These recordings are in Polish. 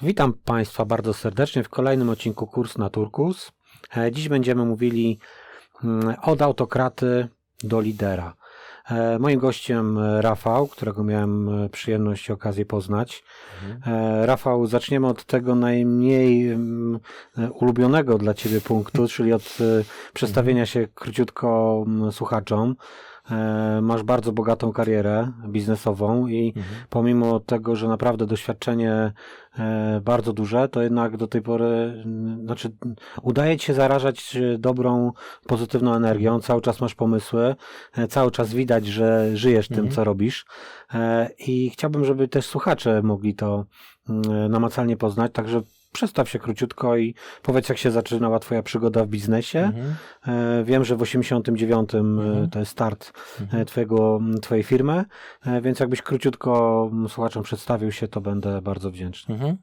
Witam Państwa bardzo serdecznie w kolejnym odcinku Kurs na Turkus. E, Dziś będziemy mówili mm, od autokraty do lidera. E, Moim gościem e, Rafał, którego miałem przyjemność i okazję poznać. E, Rafał, zaczniemy od tego najmniej mm, ulubionego dla Ciebie punktu, czyli od przedstawienia się króciutko mm, słuchaczom. E, Masz bardzo bogatą karierę biznesową i pomimo tego, że naprawdę doświadczenie e, bardzo duże, to jednak do tej pory, znaczy udaje ci się zarażać e, dobrą, pozytywną energią, cały czas masz pomysły, cały czas widać, że żyjesz tym, Mhm. co robisz. I chciałbym, żeby też słuchacze mogli to mm, namacalnie poznać, także przedstaw się króciutko i powiedz, jak się zaczynała twoja przygoda w biznesie. Mhm. E, Wiem, że w 89 e, Mhm. to jest start e, Mhm. twojego, twojej firmy, e, więc jakbyś króciutko słuchaczom przedstawił się, to będę bardzo wdzięczny. Mhm.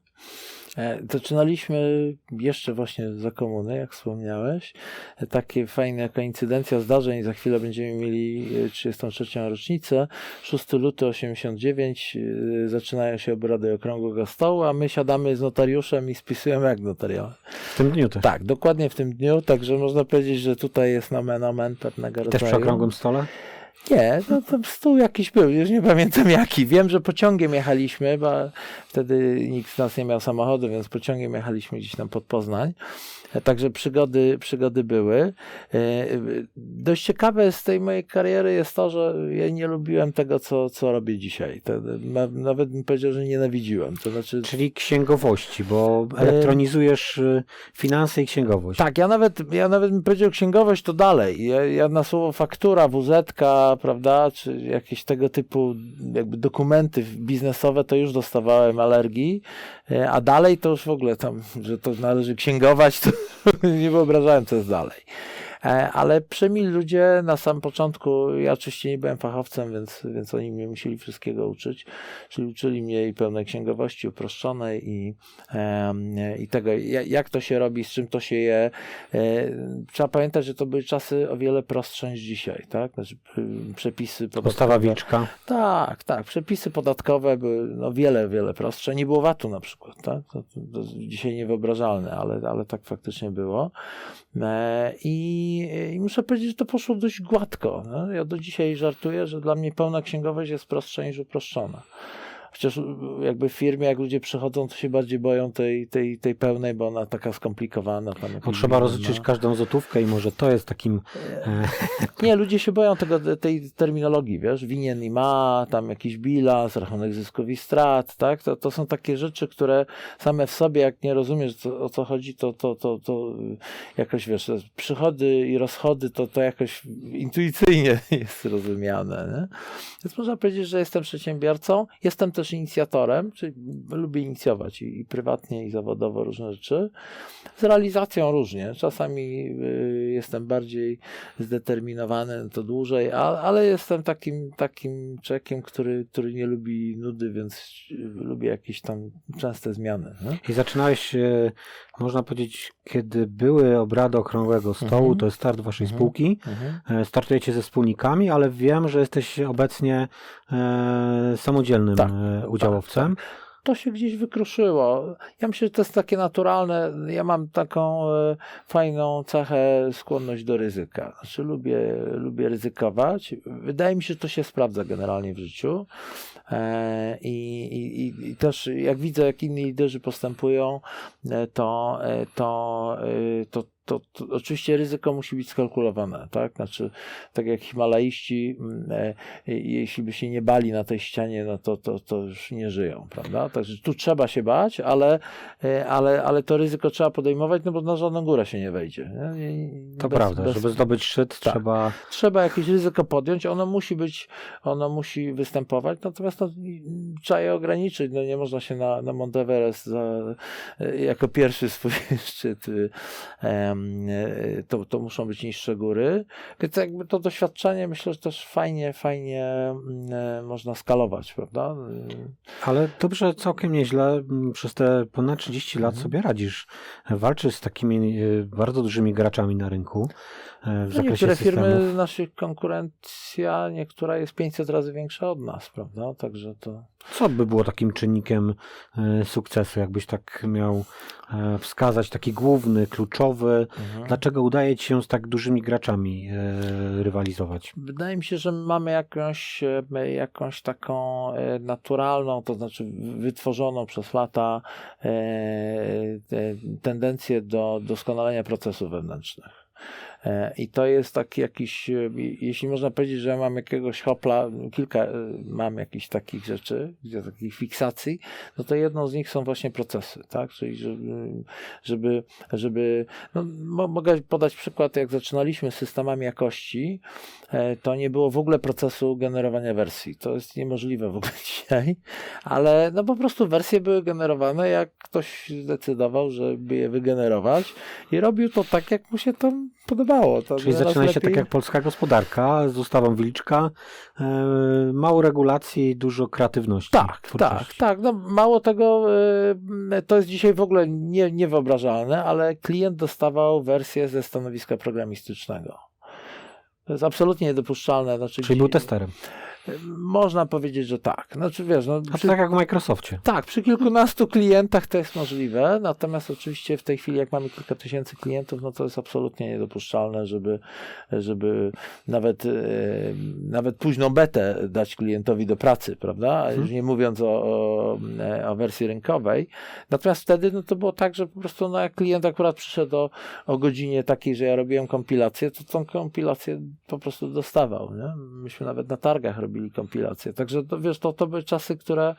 E, Zaczynaliśmy jeszcze właśnie za komuny, jak wspomniałeś. E, Takie fajne koincydencja zdarzeń. Za chwilę będziemy mieli e, 33. rocznicę. 6 luty 89. e, Zaczynają się obrady Okrągłego Stołu, a my siadamy z notariuszem i spisujemy akt notarialny. W tym dniu też. Tak, dokładnie w tym dniu. Także można powiedzieć, że tutaj jest nomen omen pewnego Też rodzaju. przy okrągłym stole? Nie, no to stół jakiś był, już nie pamiętam jaki. Wiem, że pociągiem jechaliśmy, bo wtedy nikt z nas nie miał samochodu, więc pociągiem jechaliśmy gdzieś tam pod Poznań. E, Także przygody, przygody były. E, Dość ciekawe z tej mojej kariery jest to, że ja nie lubiłem tego, co, co robię dzisiaj. Nawet bym powiedział, że nienawidziłem. To znaczy, Czyli księgowości, bo E, elektronizujesz y, finanse i księgowość. Tak, ja nawet, ja nawet bym powiedział księgowość to dalej. Ja, ja na słowo faktura, WZ, prawda, czy jakieś tego typu jakby dokumenty biznesowe to już dostawałem alergii, e, a dalej to już w ogóle tam, że to należy księgować, to nie wyobrażałem co jest dalej. E, Ale przemili ludzie na samym początku, ja oczywiście nie byłem fachowcem, więc, więc oni mnie musieli wszystkiego uczyć, czyli uczyli mnie i pełnej księgowości uproszczonej i, i tego, ja- jak to się robi, z czym to się je. E, Trzeba pamiętać, że to były czasy o wiele prostsze niż dzisiaj, tak? Znaczy, y, przepisy podatkowe. Postawa wilczka. Tak, tak. Przepisy podatkowe były no, wiele, wiele prostsze. Nie było VAT-u na przykład. Tak? To, to, to dzisiaj niewyobrażalne, ale, ale tak faktycznie było. E, i, muszę powiedzieć, że to poszło dość gładko. No? Ja do dzisiaj żartuję, że dla mnie pełna księgowość jest prostsza niż uproszczona. Chociaż y, jakby w firmie, jak ludzie przychodzą, to się bardziej boją tej, tej, tej pełnej, bo ona taka skomplikowana. Tam Bo jakieś trzeba inne, rozliczyć każdą złotówkę i może to jest takim... E, Nie, ludzie się boją tego, tej terminologii, wiesz, winien i ma, tam jakiś bilans, rachunek zysków i strat, tak? To, to są takie rzeczy, które same w sobie, jak nie rozumiesz co, o co chodzi, to, to, to, to jakoś, wiesz, przychody i rozchody, to, to jakoś intuicyjnie jest rozumiane, nie? Więc można powiedzieć, że jestem przedsiębiorcą, jestem też inicjatorem, czyli lubię inicjować i, i prywatnie, i zawodowo różne rzeczy. Z realizacją różnie. Czasami y, jestem bardziej zdeterminowany, to dłużej, a, ale jestem takim, takim człowiekiem, który, który nie lubi nudy, więc y, lubię jakieś tam częste zmiany. Nie? I zaczynałeś, e, można powiedzieć, kiedy były obrady Okrągłego Stołu, Mhm. to jest start waszej Mhm. spółki. E, Startujecie ze wspólnikami, ale wiem, że jesteś obecnie e, samodzielnym Tak, e, udziałowcem. to się gdzieś wykruszyło. Ja myślę, że to jest takie naturalne. Ja mam taką e, fajną cechę, skłonność do ryzyka. Znaczy lubię, lubię ryzykować. Wydaje mi się, że to się sprawdza generalnie w życiu. E, I, i, i- też jak widzę, jak inni liderzy postępują, to, to, to, to, to oczywiście ryzyko musi być skalkulowane, tak? Znaczy, tak jak Himalaiści, mm, e, jeśli by się nie bali na tej ścianie, no to, to, to już nie żyją, prawda? Także tu trzeba się bać, ale, e, ale, ale to ryzyko trzeba podejmować, no bo na żadną górę się nie wejdzie. Nie? Nie- To bez- prawda, bez- żeby zdobyć szczyt, Tak. trzeba... trzeba jakieś ryzyko podjąć, ono musi być, ono musi występować, natomiast no, trzeba je ograniczyć, no nie można się na, na Mount Everest za, jako pierwszy swój szczyt, em, y, to, to muszą być niższe góry, więc jakby to doświadczenie myślę, że też fajnie, fajnie mm, można skalować, prawda? Ale dobrze, całkiem nieźle m, przez te ponad 30 lat Mhm. sobie radzisz. Walczysz z takimi e, bardzo dużymi graczami na rynku e, w No zakresie niektóre systemów. firmy, naszych konkurencja, niektóra jest 500 razy większa od nas, prawda? Także to, Co by było takim czynnikiem e, sukcesu, jakbyś tak miał e, wskazać, taki główny, kluczowy? Mhm. Dlaczego udaje ci się z tak dużymi graczami e, rywalizować? Wydaje mi się, że mamy jakąś, jakąś taką naturalną, to znaczy wytworzoną przez lata te- tendencję do doskonalenia procesów wewnętrznych. E, I to jest taki jakiś, e, jeśli można powiedzieć, że mam jakiegoś hopla, kilka e, mam jakichś takich rzeczy, gdzie takich fiksacji, no to jedną z nich są właśnie procesy, tak? Czyli żeby, żeby, żeby no, mo- mogę podać przykład, jak zaczynaliśmy z systemami jakości, to nie było w ogóle procesu generowania wersji. To jest niemożliwe w ogóle dzisiaj, ale no po prostu wersje były generowane, jak ktoś zdecydował, żeby je wygenerować i robił to tak, jak mu się tam podobało. To Czyli coraz zaczynaliście tak jak polska gospodarka, z ustawą Wilczka, e, mało regulacji, dużo kreatywności. Tak, tak, twórczości. tak. No, mało tego, y, to jest dzisiaj w ogóle nie, niewyobrażalne, ale klient dostawał wersję ze stanowiska programistycznego. To jest absolutnie niedopuszczalne. Znaczy, Czyli był testerem. Można powiedzieć, że tak. Znaczy wiesz, no, A przy, tak jak w Microsoftie. tak, przy kilkunastu klientach to jest możliwe, natomiast oczywiście w tej chwili, jak mamy kilka tysięcy klientów, no to jest absolutnie niedopuszczalne, żeby, żeby nawet, e, nawet późną betę dać klientowi do pracy, prawda? Mhm. Już nie mówiąc o, o, o wersji rynkowej. Natomiast wtedy no, to było tak, że po prostu no, jak klient akurat przyszedł o, o godzinie takiej, że ja robiłem kompilację, to tą kompilację po prostu dostawał. Nie? Myśmy nawet na targach robili kompilację. Także to, wiesz, to, to były czasy, które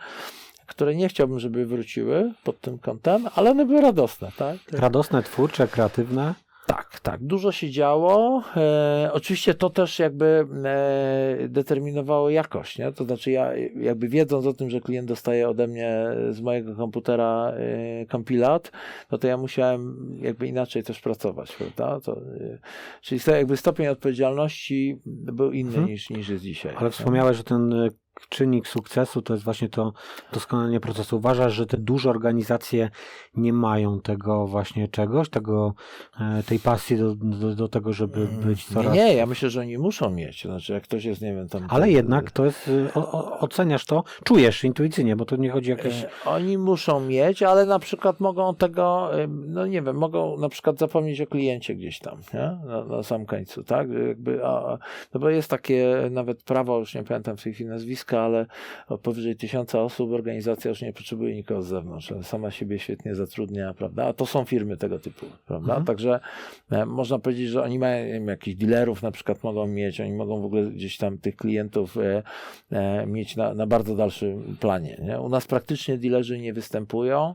które nie chciałbym, żeby wróciły pod tym kątem, ale one były radosne, tak? Radosne, twórcze, kreatywne. Tak, tak. Dużo się działo. E, oczywiście to też jakby e, determinowało jakość, nie? To znaczy ja jakby wiedząc o tym, że klient dostaje ode mnie z mojego komputera e, kompilat, no to ja musiałem jakby inaczej też pracować, prawda? To, e, czyli jakby stopień odpowiedzialności był inny Mhm. niż, niż jest dzisiaj. Ale wspomniałeś, że ten czynnik sukcesu to jest właśnie to doskonalenie procesu. Uważasz, że te duże organizacje nie mają tego właśnie czegoś, tego, e, tej pasji do, do, do tego, żeby być coraz... Mm, Nie, nie, ja myślę, że oni muszą mieć. Znaczy, jak ktoś jest, nie wiem, tam. Ale tam- jednak to jest, e, o, o, oceniasz to, czujesz intuicyjnie, bo to nie chodzi o jakieś... E, Oni muszą mieć, ale na przykład mogą tego, e, no nie wiem, mogą na przykład zapomnieć o kliencie gdzieś tam, nie? Na, na sam końcu, tak? Jakby, a, no bo jest takie nawet prawo, już nie pamiętam w tej chwili nazwiska, ale o powyżej tysiąca osób organizacja już nie potrzebuje nikogo z zewnątrz, ale sama siebie świetnie zatrudnia, prawda? A to są firmy tego typu, prawda? Mhm. Także e, można powiedzieć, że oni mają wiem, jakichś dealerów na przykład mogą mieć, oni mogą w ogóle gdzieś tam tych klientów e, e, mieć na, na bardzo dalszym planie. Nie? U nas praktycznie dealerzy nie występują.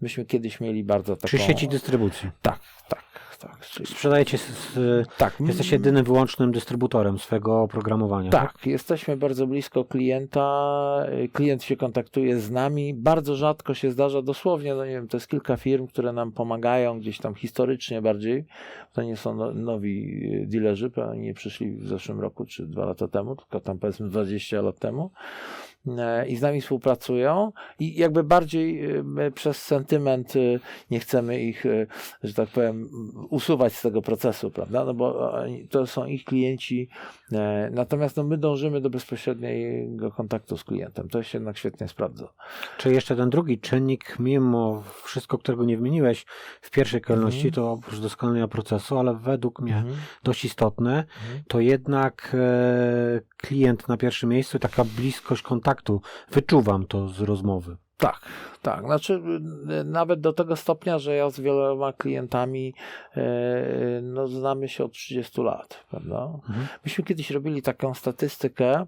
Myśmy kiedyś mieli bardzo taką... Czy sieci dystrybucji? Tak, tak, tak. Sprzedajecie, z, tak. jesteś jedynym wyłącznym dystrybutorem swego oprogramowania. Tak, jesteśmy bardzo blisko klienta. Klient się kontaktuje z nami. Bardzo rzadko się zdarza, dosłownie, no nie wiem, to jest kilka firm, które nam pomagają gdzieś tam historycznie bardziej. To nie są no, nowi dealerzy, oni nie przyszli w zeszłym roku czy dwa lata temu, tylko tam powiedzmy 20 lat temu. E, I z nami współpracują i jakby bardziej my przez sentyment y, nie chcemy ich, że tak powiem, usuwać z tego procesu, prawda? No bo oni- to są ich klienci, E, Natomiast no, my dążymy do bezpośredniego kontaktu z klientem. To się jednak świetnie sprawdza. Czy jeszcze ten drugi czynnik, mimo wszystko, którego nie wymieniłeś w pierwszej kolejności, Mhm. to oprócz doskonalenia procesu, ale według mnie Mhm. dość istotne, Mhm. to jednak e, klient na pierwszym miejscu, taka bliskość kontaktu. Wyczuwam to z rozmowy. Tak, tak. Znaczy y, nawet do tego stopnia, że ja z wieloma klientami e, no, znamy się od 30 lat, prawda? Mhm. Myśmy kiedyś robili taką statystykę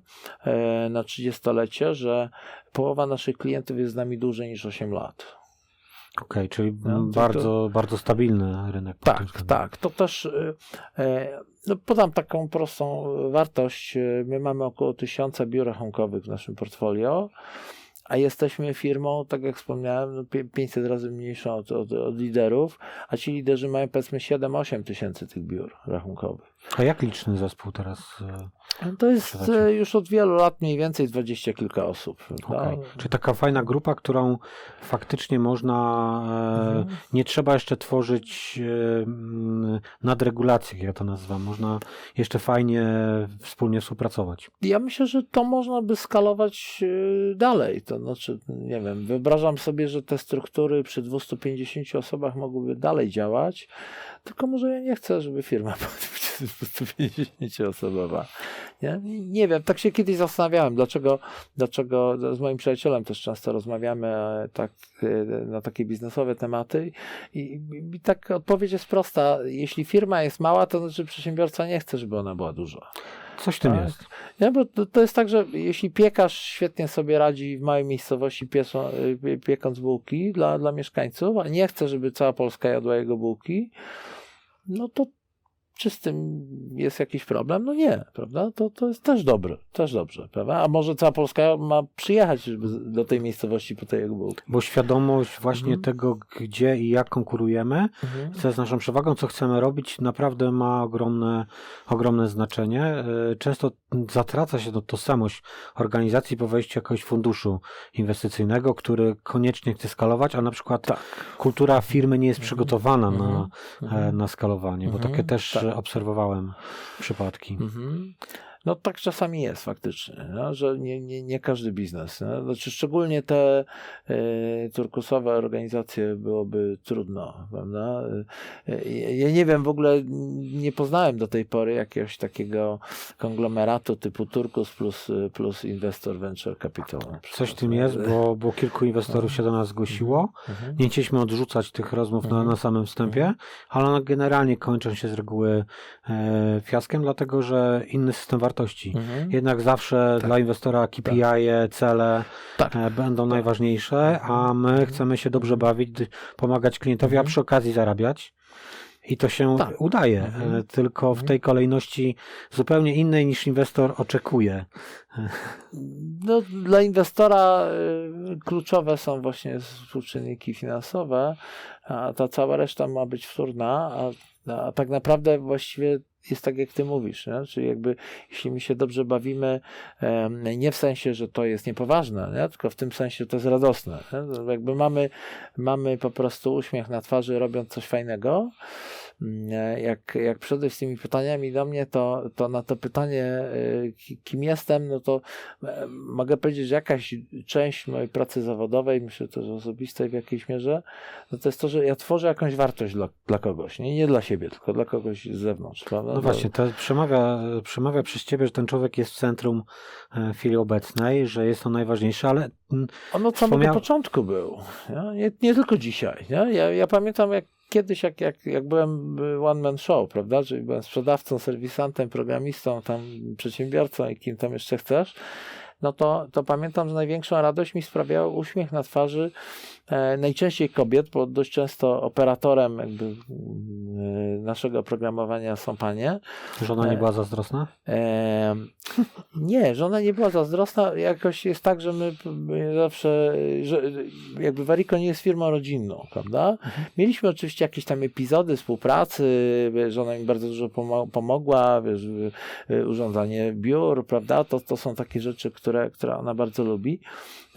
na 30-lecie, że połowa naszych klientów jest z nami dłużej niż 8 lat. Okej, czyli No, mm, to- bardzo, bardzo stabilny rynek. Tak, tak. To też y, no podam taką prostą wartość. Y, My mamy około tysiąca biur rachunkowych w naszym portfolio, a jesteśmy firmą, tak jak wspomniałem, no, pie- 500 razy mniejszą od, od, od liderów, a ci liderzy mają powiedzmy 7-8 tysięcy tych biur rachunkowych. A jak liczny zespół teraz? e, To jest e, już od wielu lat mniej więcej dwadzieścia kilka osób. prawda? Okej. Czyli taka fajna grupa, którą faktycznie można, e, Mhm. nie trzeba jeszcze tworzyć nadregulacji, jak ja to nazywam. Można jeszcze fajnie wspólnie współpracować. Ja myślę, że to można by skalować dalej. To znaczy, nie wiem, wyobrażam sobie, że te struktury przy 250 osobach mogłyby dalej działać, tylko może ja nie chcę, żeby firma była 250 osobowa. Nie? nie wiem, tak się kiedyś zastanawiałem, dlaczego, dlaczego z moim przyjacielem też często rozmawiamy e, tak, e, na takie biznesowe tematy i, i, i tak odpowiedź jest prosta. Jeśli firma jest mała, to znaczy przedsiębiorca nie chce, żeby ona była duża. Coś w tym Tak. jest. Nie, bo to, to jest tak, że jeśli piekarz świetnie sobie radzi w małej miejscowości piesą, y, piekąc bułki dla, dla mieszkańców, a nie chce, żeby cała Polska jadła jego bułki, no to czy z tym jest jakiś problem? No nie, prawda? To, to jest też dobre, też dobrze, prawda? A może cała Polska ma przyjechać do tej miejscowości po tej jego bułki? Bo świadomość właśnie Mhm. tego, gdzie i jak konkurujemy, co jest naszą przewagą, co chcemy robić, naprawdę ma ogromne, ogromne znaczenie. E, Często zatraca się to tożsamość organizacji po wejściu jakiegoś funduszu inwestycyjnego, który koniecznie chce skalować, a na przykład Tak. kultura firmy nie jest przygotowana na, Mhm. e, na skalowanie, bo Mhm. takie też Tak. Obserwowałem przypadki. Mhm. No tak czasami jest faktycznie, no, że nie, nie, nie każdy biznes. No. Znaczy, szczególnie te e, turkusowe organizacje byłoby trudno, prawda? E, ja nie wiem, w ogóle nie poznałem do tej pory jakiegoś takiego konglomeratu typu Turkus plus, plus Investor Venture Capital. na. Coś w tym jest, bo, bo kilku inwestorów się do nas zgłosiło. Mhm. Nie chcieliśmy odrzucać tych rozmów na, Mhm. na samym wstępie, ale one generalnie kończą się z reguły e, fiaskiem, dlatego że inny system wartości. Mhm. Jednak zawsze Tak. dla inwestora KPI, -e, cele Tak. e, będą najważniejsze, a my chcemy się dobrze bawić, pomagać klientowi, a Mhm. przy okazji zarabiać. I to się Tak. udaje, Mhm. e, tylko w Mhm. tej kolejności zupełnie innej niż inwestor oczekuje. No, dla inwestora y, kluczowe są właśnie współczynniki finansowe, a ta cała reszta ma być wtórna, a, a tak naprawdę właściwie jest tak, jak ty mówisz, nie? czyli jakby jeśli my się dobrze bawimy, nie w sensie, że to jest niepoważne, nie? tylko w tym sensie, że to jest radosne. Nie? Jakby mamy, mamy po prostu uśmiech na twarzy, robiąc coś fajnego. Mm, Jak, jak przyszedłeś z tymi pytaniami do mnie, to, to na to pytanie, ki- kim jestem, no to e, mogę powiedzieć, że jakaś część mojej pracy zawodowej, myślę też osobistej w jakiejś mierze, no to jest to, że ja tworzę jakąś wartość dla, dla kogoś. Nie, nie dla siebie, tylko dla kogoś z zewnątrz. Prawda? No właśnie, to przemawia, przemawia przez ciebie, że ten człowiek jest w centrum e, chwili obecnej, że jest to najważniejsze, ale mm, On od samego Wspomniał- początku był. Nie, nie, nie tylko dzisiaj. Nie? Ja, ja pamiętam, jak kiedyś, jak, jak, jak byłem y, one man show, prawda? Czyli byłem sprzedawcą, serwisantem, programistą, tam przedsiębiorcą i kim tam jeszcze chcesz. No to, to pamiętam, że największą radość mi sprawiał uśmiech na twarzy najczęściej kobiet, bo dość często operatorem jakby mm, naszego oprogramowania są panie. żona nie E, była zazdrosna? Nie, żona nie była zazdrosna. Jakoś jest tak, że my, zawsze, że jakby Wariko nie jest firmą rodzinną, prawda? Mieliśmy oczywiście jakieś tam epizody współpracy, żona mi bardzo dużo pomo- pomogła, wiesz, urządzanie biur, prawda? To, to są takie rzeczy, które, które ona bardzo lubi.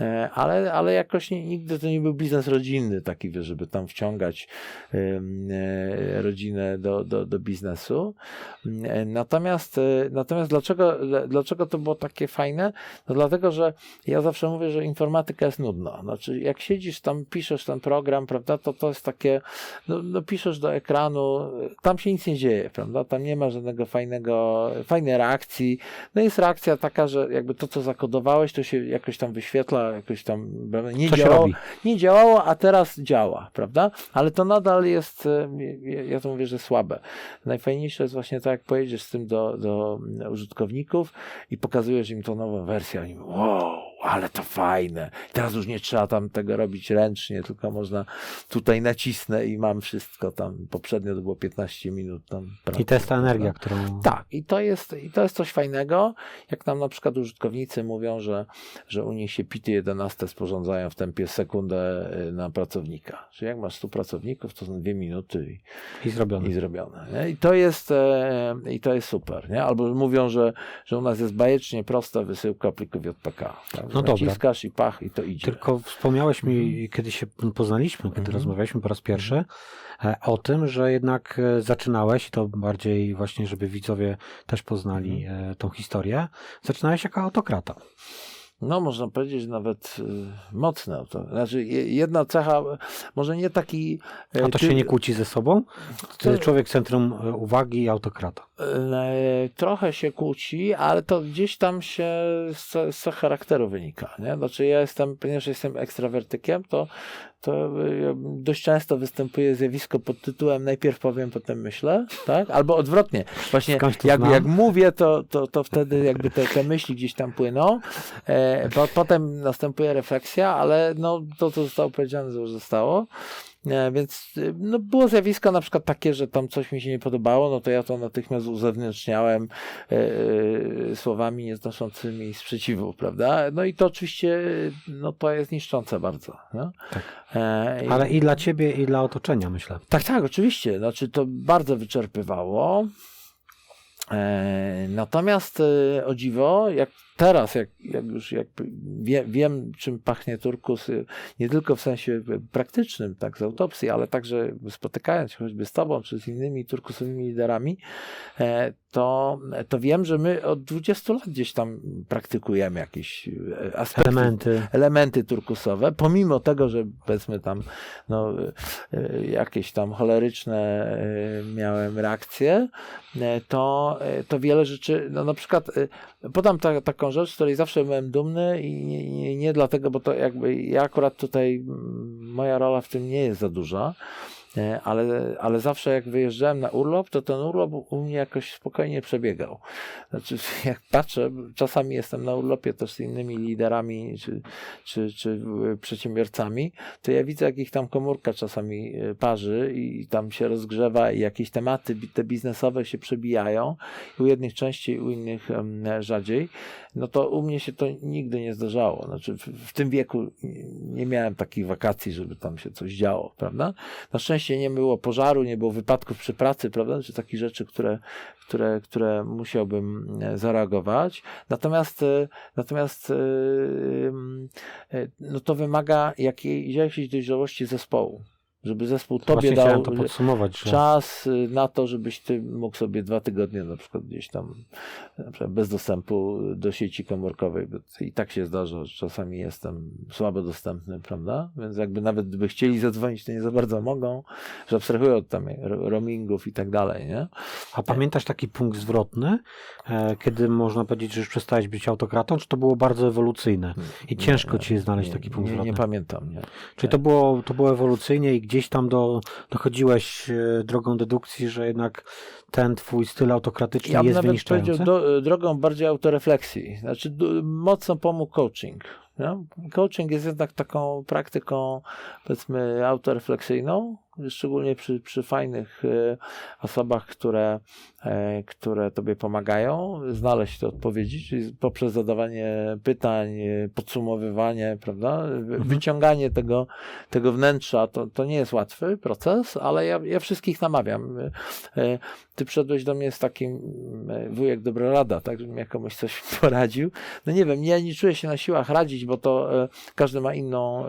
E, Ale, ale jakoś nie, nigdy to nie był biznes rodzinny taki, wiesz, żeby tam wciągać e, rodzinę do, do, do biznesu. E, Natomiast, natomiast dlaczego, dla- dlaczego to było takie fajne? No dlatego, że ja zawsze mówię, że informatyka jest nudna. Znaczy, jak siedzisz tam, piszesz ten program, prawda, to to jest takie, no, no piszesz do ekranu, tam się nic nie dzieje, prawda, tam nie ma żadnego fajnego, fajnej reakcji. No jest reakcja taka, że jakby to, co zakodowałeś, to się jakoś tam wyświetla, jakoś tam nie Co się działało, robi? nie działało, a teraz działa, prawda? Ale to nadal jest, e, ja- to mówię, że słabe. Najfajniejsze jest właśnie tak, jak pojedziesz z tym do, do użytkowników i pokazujesz im to nową wersję, oni mówią, wow, ale to fajne. Teraz już nie trzeba tam tego robić ręcznie, tylko można tutaj nacisnę i mam wszystko tam. Poprzednio to było 15 minut tam. pracy, I to jest ta energia, którą... Tak, i to, jest, i to jest coś fajnego, jak nam na przykład użytkownicy mówią, że, że u nich się pity 11 sporządzają w tempie sekundę y, na pracownika. Czyli jak masz 100 pracowników, to są dwie minuty i, I zrobione. i zrobione. Nie? I, to jest, e, I to jest super. Nie? Albo mówią, że, że u nas jest bajecznie prosta wysyłka plików JPK. Tak? No dobra. Naciskasz i pach i to idzie. Tylko wspomniałeś mi, Mhm. kiedy się poznaliśmy, kiedy Mhm. rozmawialiśmy po raz pierwszy, e, o tym, że jednak e, zaczynałeś, i to bardziej właśnie, żeby widzowie też poznali Mhm. e, tą historię, zaczynałeś jako autokrata. No, można powiedzieć nawet y, mocne. To znaczy, je- jedna cecha, może nie taki. e, A to ty- się nie kłóci ze sobą? To jest człowiek centrum e, uwagi i autokrata. E, Trochę się kłóci, ale to gdzieś tam się z, z charakteru wynika. Nie? Znaczy ja jestem, ponieważ jestem ekstrawertykiem, to, to dość często występuje zjawisko pod tytułem najpierw powiem, potem myślę, tak? Albo odwrotnie. Właśnie jak, znam. jak mówię, to, to, to wtedy jakby te, te myśli gdzieś tam płyną. E, po, potem następuje refleksja, ale no, to, co zostało powiedziane, to już zostało. E, Więc y, no, było zjawisko na przykład takie, że tam coś mi się nie podobało, no to ja to natychmiast uzewnętrzniałem e, słowami nieznoszącymi sprzeciwu, prawda? No i to oczywiście, no to jest niszczące bardzo. No? Tak. E, Ale i dla ciebie, i dla otoczenia, myślę. tak, tak, oczywiście. Znaczy to bardzo wyczerpywało. E, natomiast e, o dziwo, jak teraz, jak, jak już jakby wie, wiem, czym pachnie turkus, e, nie tylko w sensie praktycznym, tak, z autopsji, ale także spotykając się choćby z tobą, czy z innymi turkusowymi liderami, e, to, to wiem, że my od 20 lat gdzieś tam praktykujemy jakieś e, aspekty Elementy. elementy turkusowe, pomimo tego, że powiedzmy tam no, e, jakieś tam choleryczne miałem reakcje, e, to, to wiele rzeczy, no na przykład podam ta, taką rzecz, z której zawsze byłem dumny i nie, nie, nie dlatego, bo to jakby ja akurat tutaj mm, moja rola w tym nie jest za duża, ale, ale zawsze jak wyjeżdżałem na urlop, to ten urlop u mnie jakoś spokojnie przebiegał. Znaczy, jak patrzę, czasami jestem na urlopie też z innymi liderami czy, czy, czy y, przedsiębiorcami, to ja widzę, jak ich tam komórka czasami y, parzy i tam się rozgrzewa i jakieś tematy te biznesowe się przebijają. U jednych częściej, u innych rzadziej. No to u mnie się to nigdy nie zdarzało. Znaczy, w, w tym wieku nie miałem takich wakacji, żeby tam się coś działo, prawda? Na szczęście nie było pożaru, nie było wypadków przy pracy, prawda? Czy takich rzeczy, które, które, które musiałbym e, zareagować. Natomiast, e, natomiast e, no to wymaga jakiej, jakiejś dojrzałości zespołu. Żeby zespół tobie Właśnie dał to podsumować, że czas y, na to, żebyś ty mógł sobie dwa tygodnie na przykład gdzieś tam przykład bez dostępu do sieci komórkowej, bo i tak się zdarza, że czasami jestem słabo dostępny, prawda? Więc jakby nawet gdyby chcieli zadzwonić, to nie za bardzo mogą, że abstrahują od tam ro- roamingów i tak dalej, nie? A pamiętasz taki punkt zwrotny, e, kiedy można powiedzieć, że już przestałeś być autokratą, czy to było bardzo ewolucyjne? I ciężko ci jest znaleźć nie, taki punkt nie, zwrotny. nie pamiętam, nie? Czyli to było, to było ewolucyjnie i gdzieś tam do, dochodziłeś e, drogą dedukcji, że jednak ten twój styl autokratyczny Ja jest nawet wyniszczający? powiedział do, drogą bardziej autorefleksji. Znaczy du, mocno pomógł coaching. Nie? Coaching jest jednak taką praktyką, powiedzmy, autorefleksyjną, szczególnie przy, przy fajnych e, osobach, które, e, które tobie pomagają znaleźć te odpowiedzi, czyli poprzez zadawanie pytań, e, podsumowywanie, prawda? Wy- Wyciąganie tego, tego wnętrza, to, to nie jest łatwy proces, ale ja, ja wszystkich namawiam. Ty przyszedłeś do mnie z takim wujek dobra rada, tak, żebym ja komuś coś poradził. No nie wiem, ja nie czuję się na siłach radzić, bo to każdy ma inną,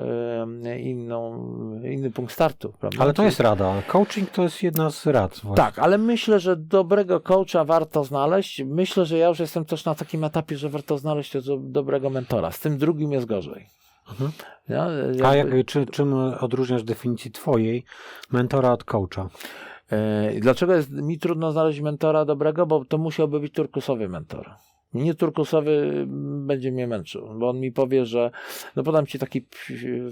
inną, inny punkt startu, prawda? Ale to jest rada. Coaching to jest jedna z rad. Właśnie. tak, ale myślę, że dobrego coacha warto znaleźć. Myślę, że ja już jestem też na takim etapie, że warto znaleźć dobrego mentora. Z tym drugim jest gorzej. Mhm. Ja, A jak, czy, czym odróżniasz definicję twojej mentora od coacha? E, Dlaczego jest mi trudno znaleźć mentora dobrego? Bo to musiałby być turkusowy mentor. Nieturkusowy będzie mnie męczył, bo on mi powie, że no podam ci taki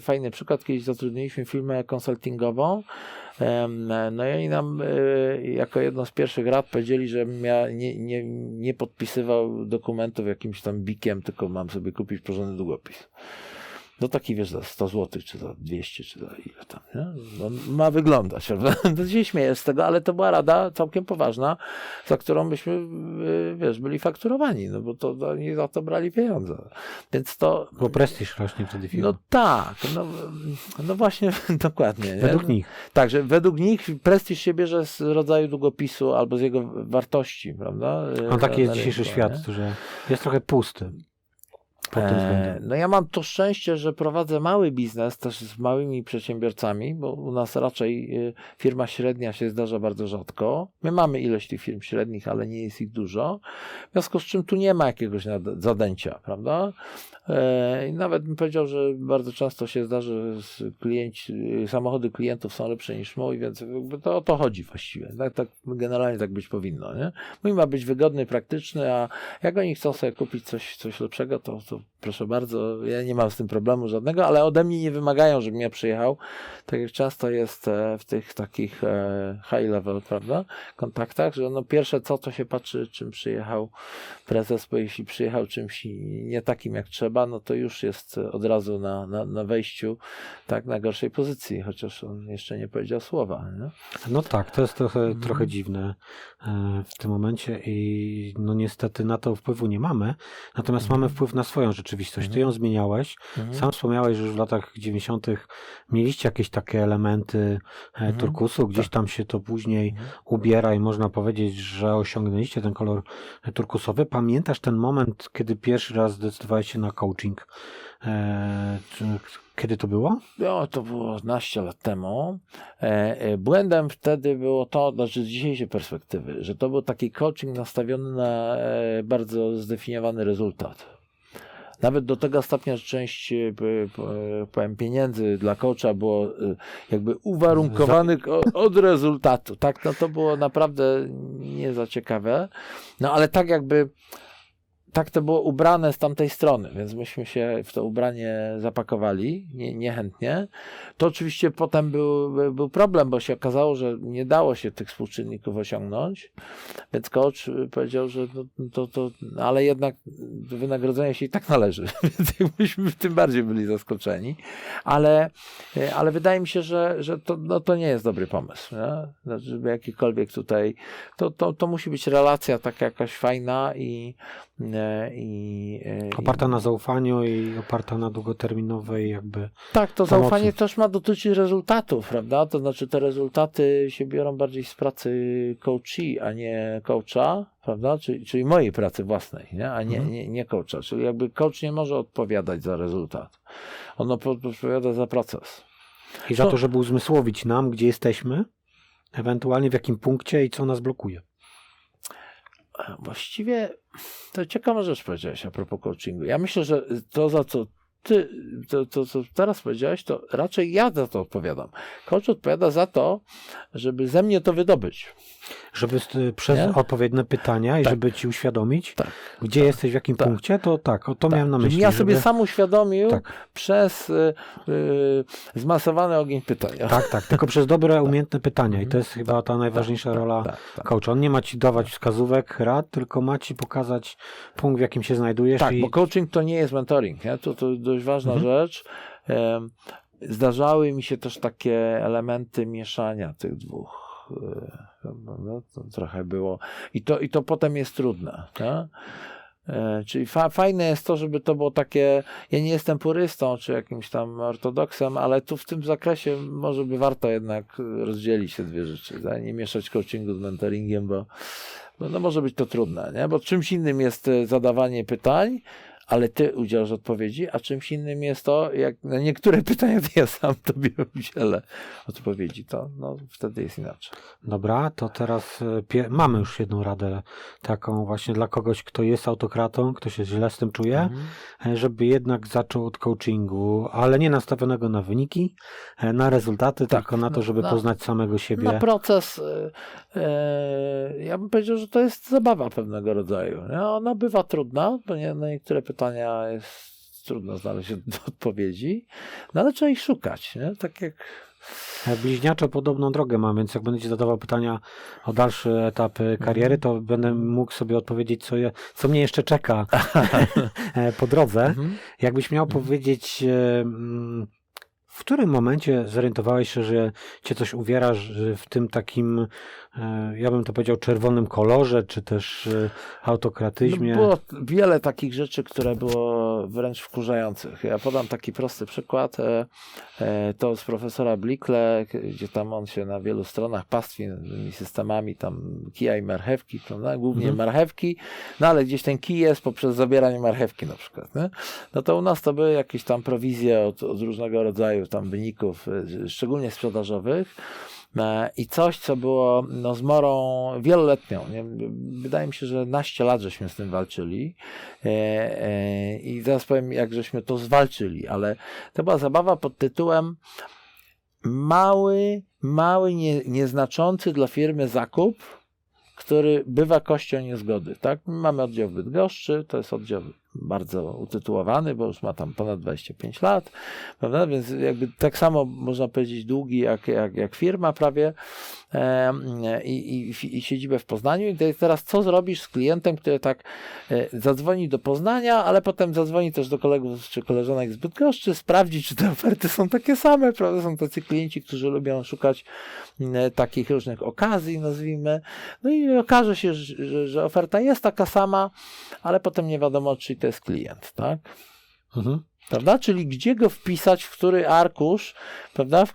fajny przykład, kiedyś zatrudniliśmy firmę konsultingową, no i nam e, jako jedno z pierwszych rad powiedzieli, że ja nie, nie, nie podpisywał dokumentów jakimś tam bikiem, tylko mam sobie kupić porządny długopis. No taki wiesz, za 100 zł, czy za 200, czy za ile tam, nie? No, ma wyglądać, prawda? To się śmieję z tego, ale to była rada całkiem poważna, za którą byśmy, y, wiesz, byli fakturowani, no bo to oni za to brali pieniądze. Więc to, Bo prestiż rośnie wtedy firmy. no tak, no, no właśnie, dokładnie. nie? Według nich. Także według nich prestiż się bierze z rodzaju długopisu albo z jego wartości, prawda? No taki jest Na dzisiejszy świat, nie? że jest trochę pusty. E. No ja mam to szczęście, że prowadzę mały biznes też z małymi przedsiębiorcami, bo u nas raczej y, firma średnia się zdarza bardzo rzadko. My mamy ilość tych firm średnich, ale nie jest ich dużo. W związku z czym tu nie ma jakiegoś zadęcia, prawda? E, I nawet bym powiedział, że bardzo często się zdarzy, że klienci, samochody klientów są lepsze niż mój, więc to o to chodzi właściwie. Tak, tak generalnie tak być powinno. Nie? Mój ma być wygodny, praktyczny, a jak oni chcą sobie kupić coś, coś lepszego, to, to proszę bardzo, ja nie mam z tym problemu żadnego, ale ode mnie nie wymagają, żebym ja przyjechał, tak jak często jest e, w tych takich e, high level, prawda, kontaktach, że no pierwsze co, to się patrzy, czym przyjechał prezes, bo jeśli przyjechał czymś nie takim jak trzeba, no to już jest od razu na, na, na wejściu tak na gorszej pozycji, chociaż on jeszcze nie powiedział słowa. Nie? No tak, to jest trochę, Mhm. trochę dziwne e, w tym momencie i no niestety na to wpływu nie mamy, natomiast Mhm. mamy wpływ na swoją rzeczywistość. Ty ją zmieniałeś. Mhm. Sam wspomniałeś, że już w latach 90. mieliście jakieś takie elementy e, Mhm. turkusu, gdzieś tam się to później Mhm. ubiera i można powiedzieć, że osiągnęliście ten kolor turkusowy. Pamiętasz ten moment, kiedy pierwszy raz zdecydowałeś się na coaching? E, kiedy to było? No, to było naście lat temu. E, e, błędem wtedy było to, znaczy z dzisiejszej perspektywy, że to był taki coaching nastawiony na bardzo zdefiniowany rezultat. Nawet do tego stopnia, że część powiem, pieniędzy dla coacha było jakby uwarunkowanych od rezultatu. Tak, no to było naprawdę nie za ciekawe. No ale tak jakby tak to było ubrane z tamtej strony, więc myśmy się w to ubranie zapakowali nie, niechętnie. To oczywiście potem był, był problem, bo się okazało, że nie dało się tych współczynników osiągnąć, więc coach powiedział, że no, to, to, ale jednak wynagrodzenie się i tak należy, więc jakbyśmy tym bardziej byli zaskoczeni, ale, ale wydaje mi się, że, że to, no, to nie jest dobry pomysł, nie? Znaczy, żeby jakikolwiek tutaj, to, to, to musi być relacja taka jakaś fajna i, e, i, e, i Oparta na zaufaniu i oparta na długoterminowej jakby tak, to pomocy. zaufanie też ma dotyczyć rezultatów, prawda? To znaczy te rezultaty się biorą bardziej z pracy coachi, a nie coacha, prawda? Czyli, czyli mojej pracy własnej, nie? a nie, Mhm. nie, nie coacha. Czyli jakby coach nie może odpowiadać za rezultat. On odpowiada za proces. i za to, żeby uzmysłowić nam, gdzie jesteśmy, ewentualnie w jakim punkcie i co nas blokuje. Właściwie to ciekawa rzecz powiedziałeś a propos coachingu. Ja myślę, że to za co ty, to, to co teraz powiedziałeś, to raczej ja za to odpowiadam. Coach odpowiada za to, żeby ze mnie to wydobyć. Żeby st- przez Nie? odpowiednie pytania i Tak. żeby ci uświadomić, Tak. gdzie jesteś, w jakim Tak. punkcie, to tak, o to miałem na Żebym myśli. ja sobie żeby... sam uświadomił Tak. przez y, y, zmasowany ogień pytania. Tak, tak, tylko przez dobre, umiejętne pytania i to jest chyba ta najważniejsza tak, rola tak, tak. coacha. On nie ma ci dawać wskazówek, rad, tylko ma ci pokazać punkt, w jakim się znajdujesz Tak, i bo coaching to nie jest mentoring. Nie? To, to dość ważna Mhm. rzecz. Zdarzały mi się też takie elementy mieszania tych dwóch. y, No, to trochę było. I to, I to potem jest trudne. Nie? E, Czyli fa fajne jest to, żeby to było takie. Ja nie jestem purystą czy jakimś tam ortodoksem, ale tu w tym zakresie może by warto jednak rozdzielić te dwie rzeczy. tak? Nie mieszać coachingu z mentoringiem, bo, bo no może być to trudne. Nie? Bo czymś innym jest e, zadawanie pytań, ale ty udzielasz odpowiedzi, a czymś innym jest to, jak na niektóre pytania to ja sam tobie udzielę odpowiedzi, to no, wtedy jest inaczej. Dobra, to teraz e, pie- mamy już jedną radę taką właśnie dla kogoś, kto jest autokratą, kto się źle z tym czuje, Mhm. e, żeby jednak zaczął od coachingu, ale nie nastawionego na wyniki, e, na rezultaty, Tak, tylko na to, no, żeby na- poznać samego siebie. Na proces, e, ja bym powiedział, że to jest zabawa pewnego rodzaju. Nie? Ona bywa trudna, bo nie, na niektóre pytania jest trudno znaleźć od- odpowiedzi, no ale trzeba ich szukać. Nie? Tak jak Bliźniaczo podobną drogę mam, więc jak będę ci zadawał pytania o dalsze etapy kariery, to będę mógł sobie odpowiedzieć, co, je, co mnie jeszcze czeka e, po drodze. Mhm. Jakbyś miał powiedzieć, e, mm, w którym momencie zorientowałeś się, że cię coś uwiera w tym takim, ja bym to powiedział, czerwonym kolorze, czy też e, autokratyzmie? No, było wiele takich rzeczy, które było wręcz wkurzających. Ja podam taki prosty przykład. e, e, To z profesora Blikle, gdzie tam on się na wielu stronach pastwi tymi systemami tam kija i marchewki, prawda? głównie Mhm. marchewki, no ale gdzieś ten kij jest poprzez zabieranie marchewki na przykład. Nie? No to u nas to były jakieś tam prowizje od, od różnego rodzaju tam wyników, e, szczególnie sprzedażowych. E, I coś, co było no, zmorą wieloletnią. Nie? Wydaje mi się, że naście lat żeśmy z tym walczyli. E, e, I zaraz powiem, jak żeśmy to zwalczyli, ale to była zabawa pod tytułem mały, mały, nie, nieznaczący dla firmy zakup, który bywa kością niezgody. Tak? Mamy oddział w Bydgoszczy, to jest oddział bardzo utytułowany, bo już ma tam ponad 25 lat, prawda? więc jakby tak samo można powiedzieć długi jak, jak, jak firma prawie e, i, i, i siedzibę w Poznaniu i teraz co zrobisz z klientem, który tak e, zadzwoni do Poznania, ale potem zadzwoni też do kolegów czy koleżanek z Bydgoszczy, sprawdzi czy te oferty są takie same, prawda? Są tacy klienci, którzy lubią szukać e, takich różnych okazji, nazwijmy. No i okaże się, że, że oferta jest taka sama, ale potem nie wiadomo, czy to jest klient, tak? Mhm. Prawda? Czyli gdzie go wpisać, w który arkusz, prawda? W,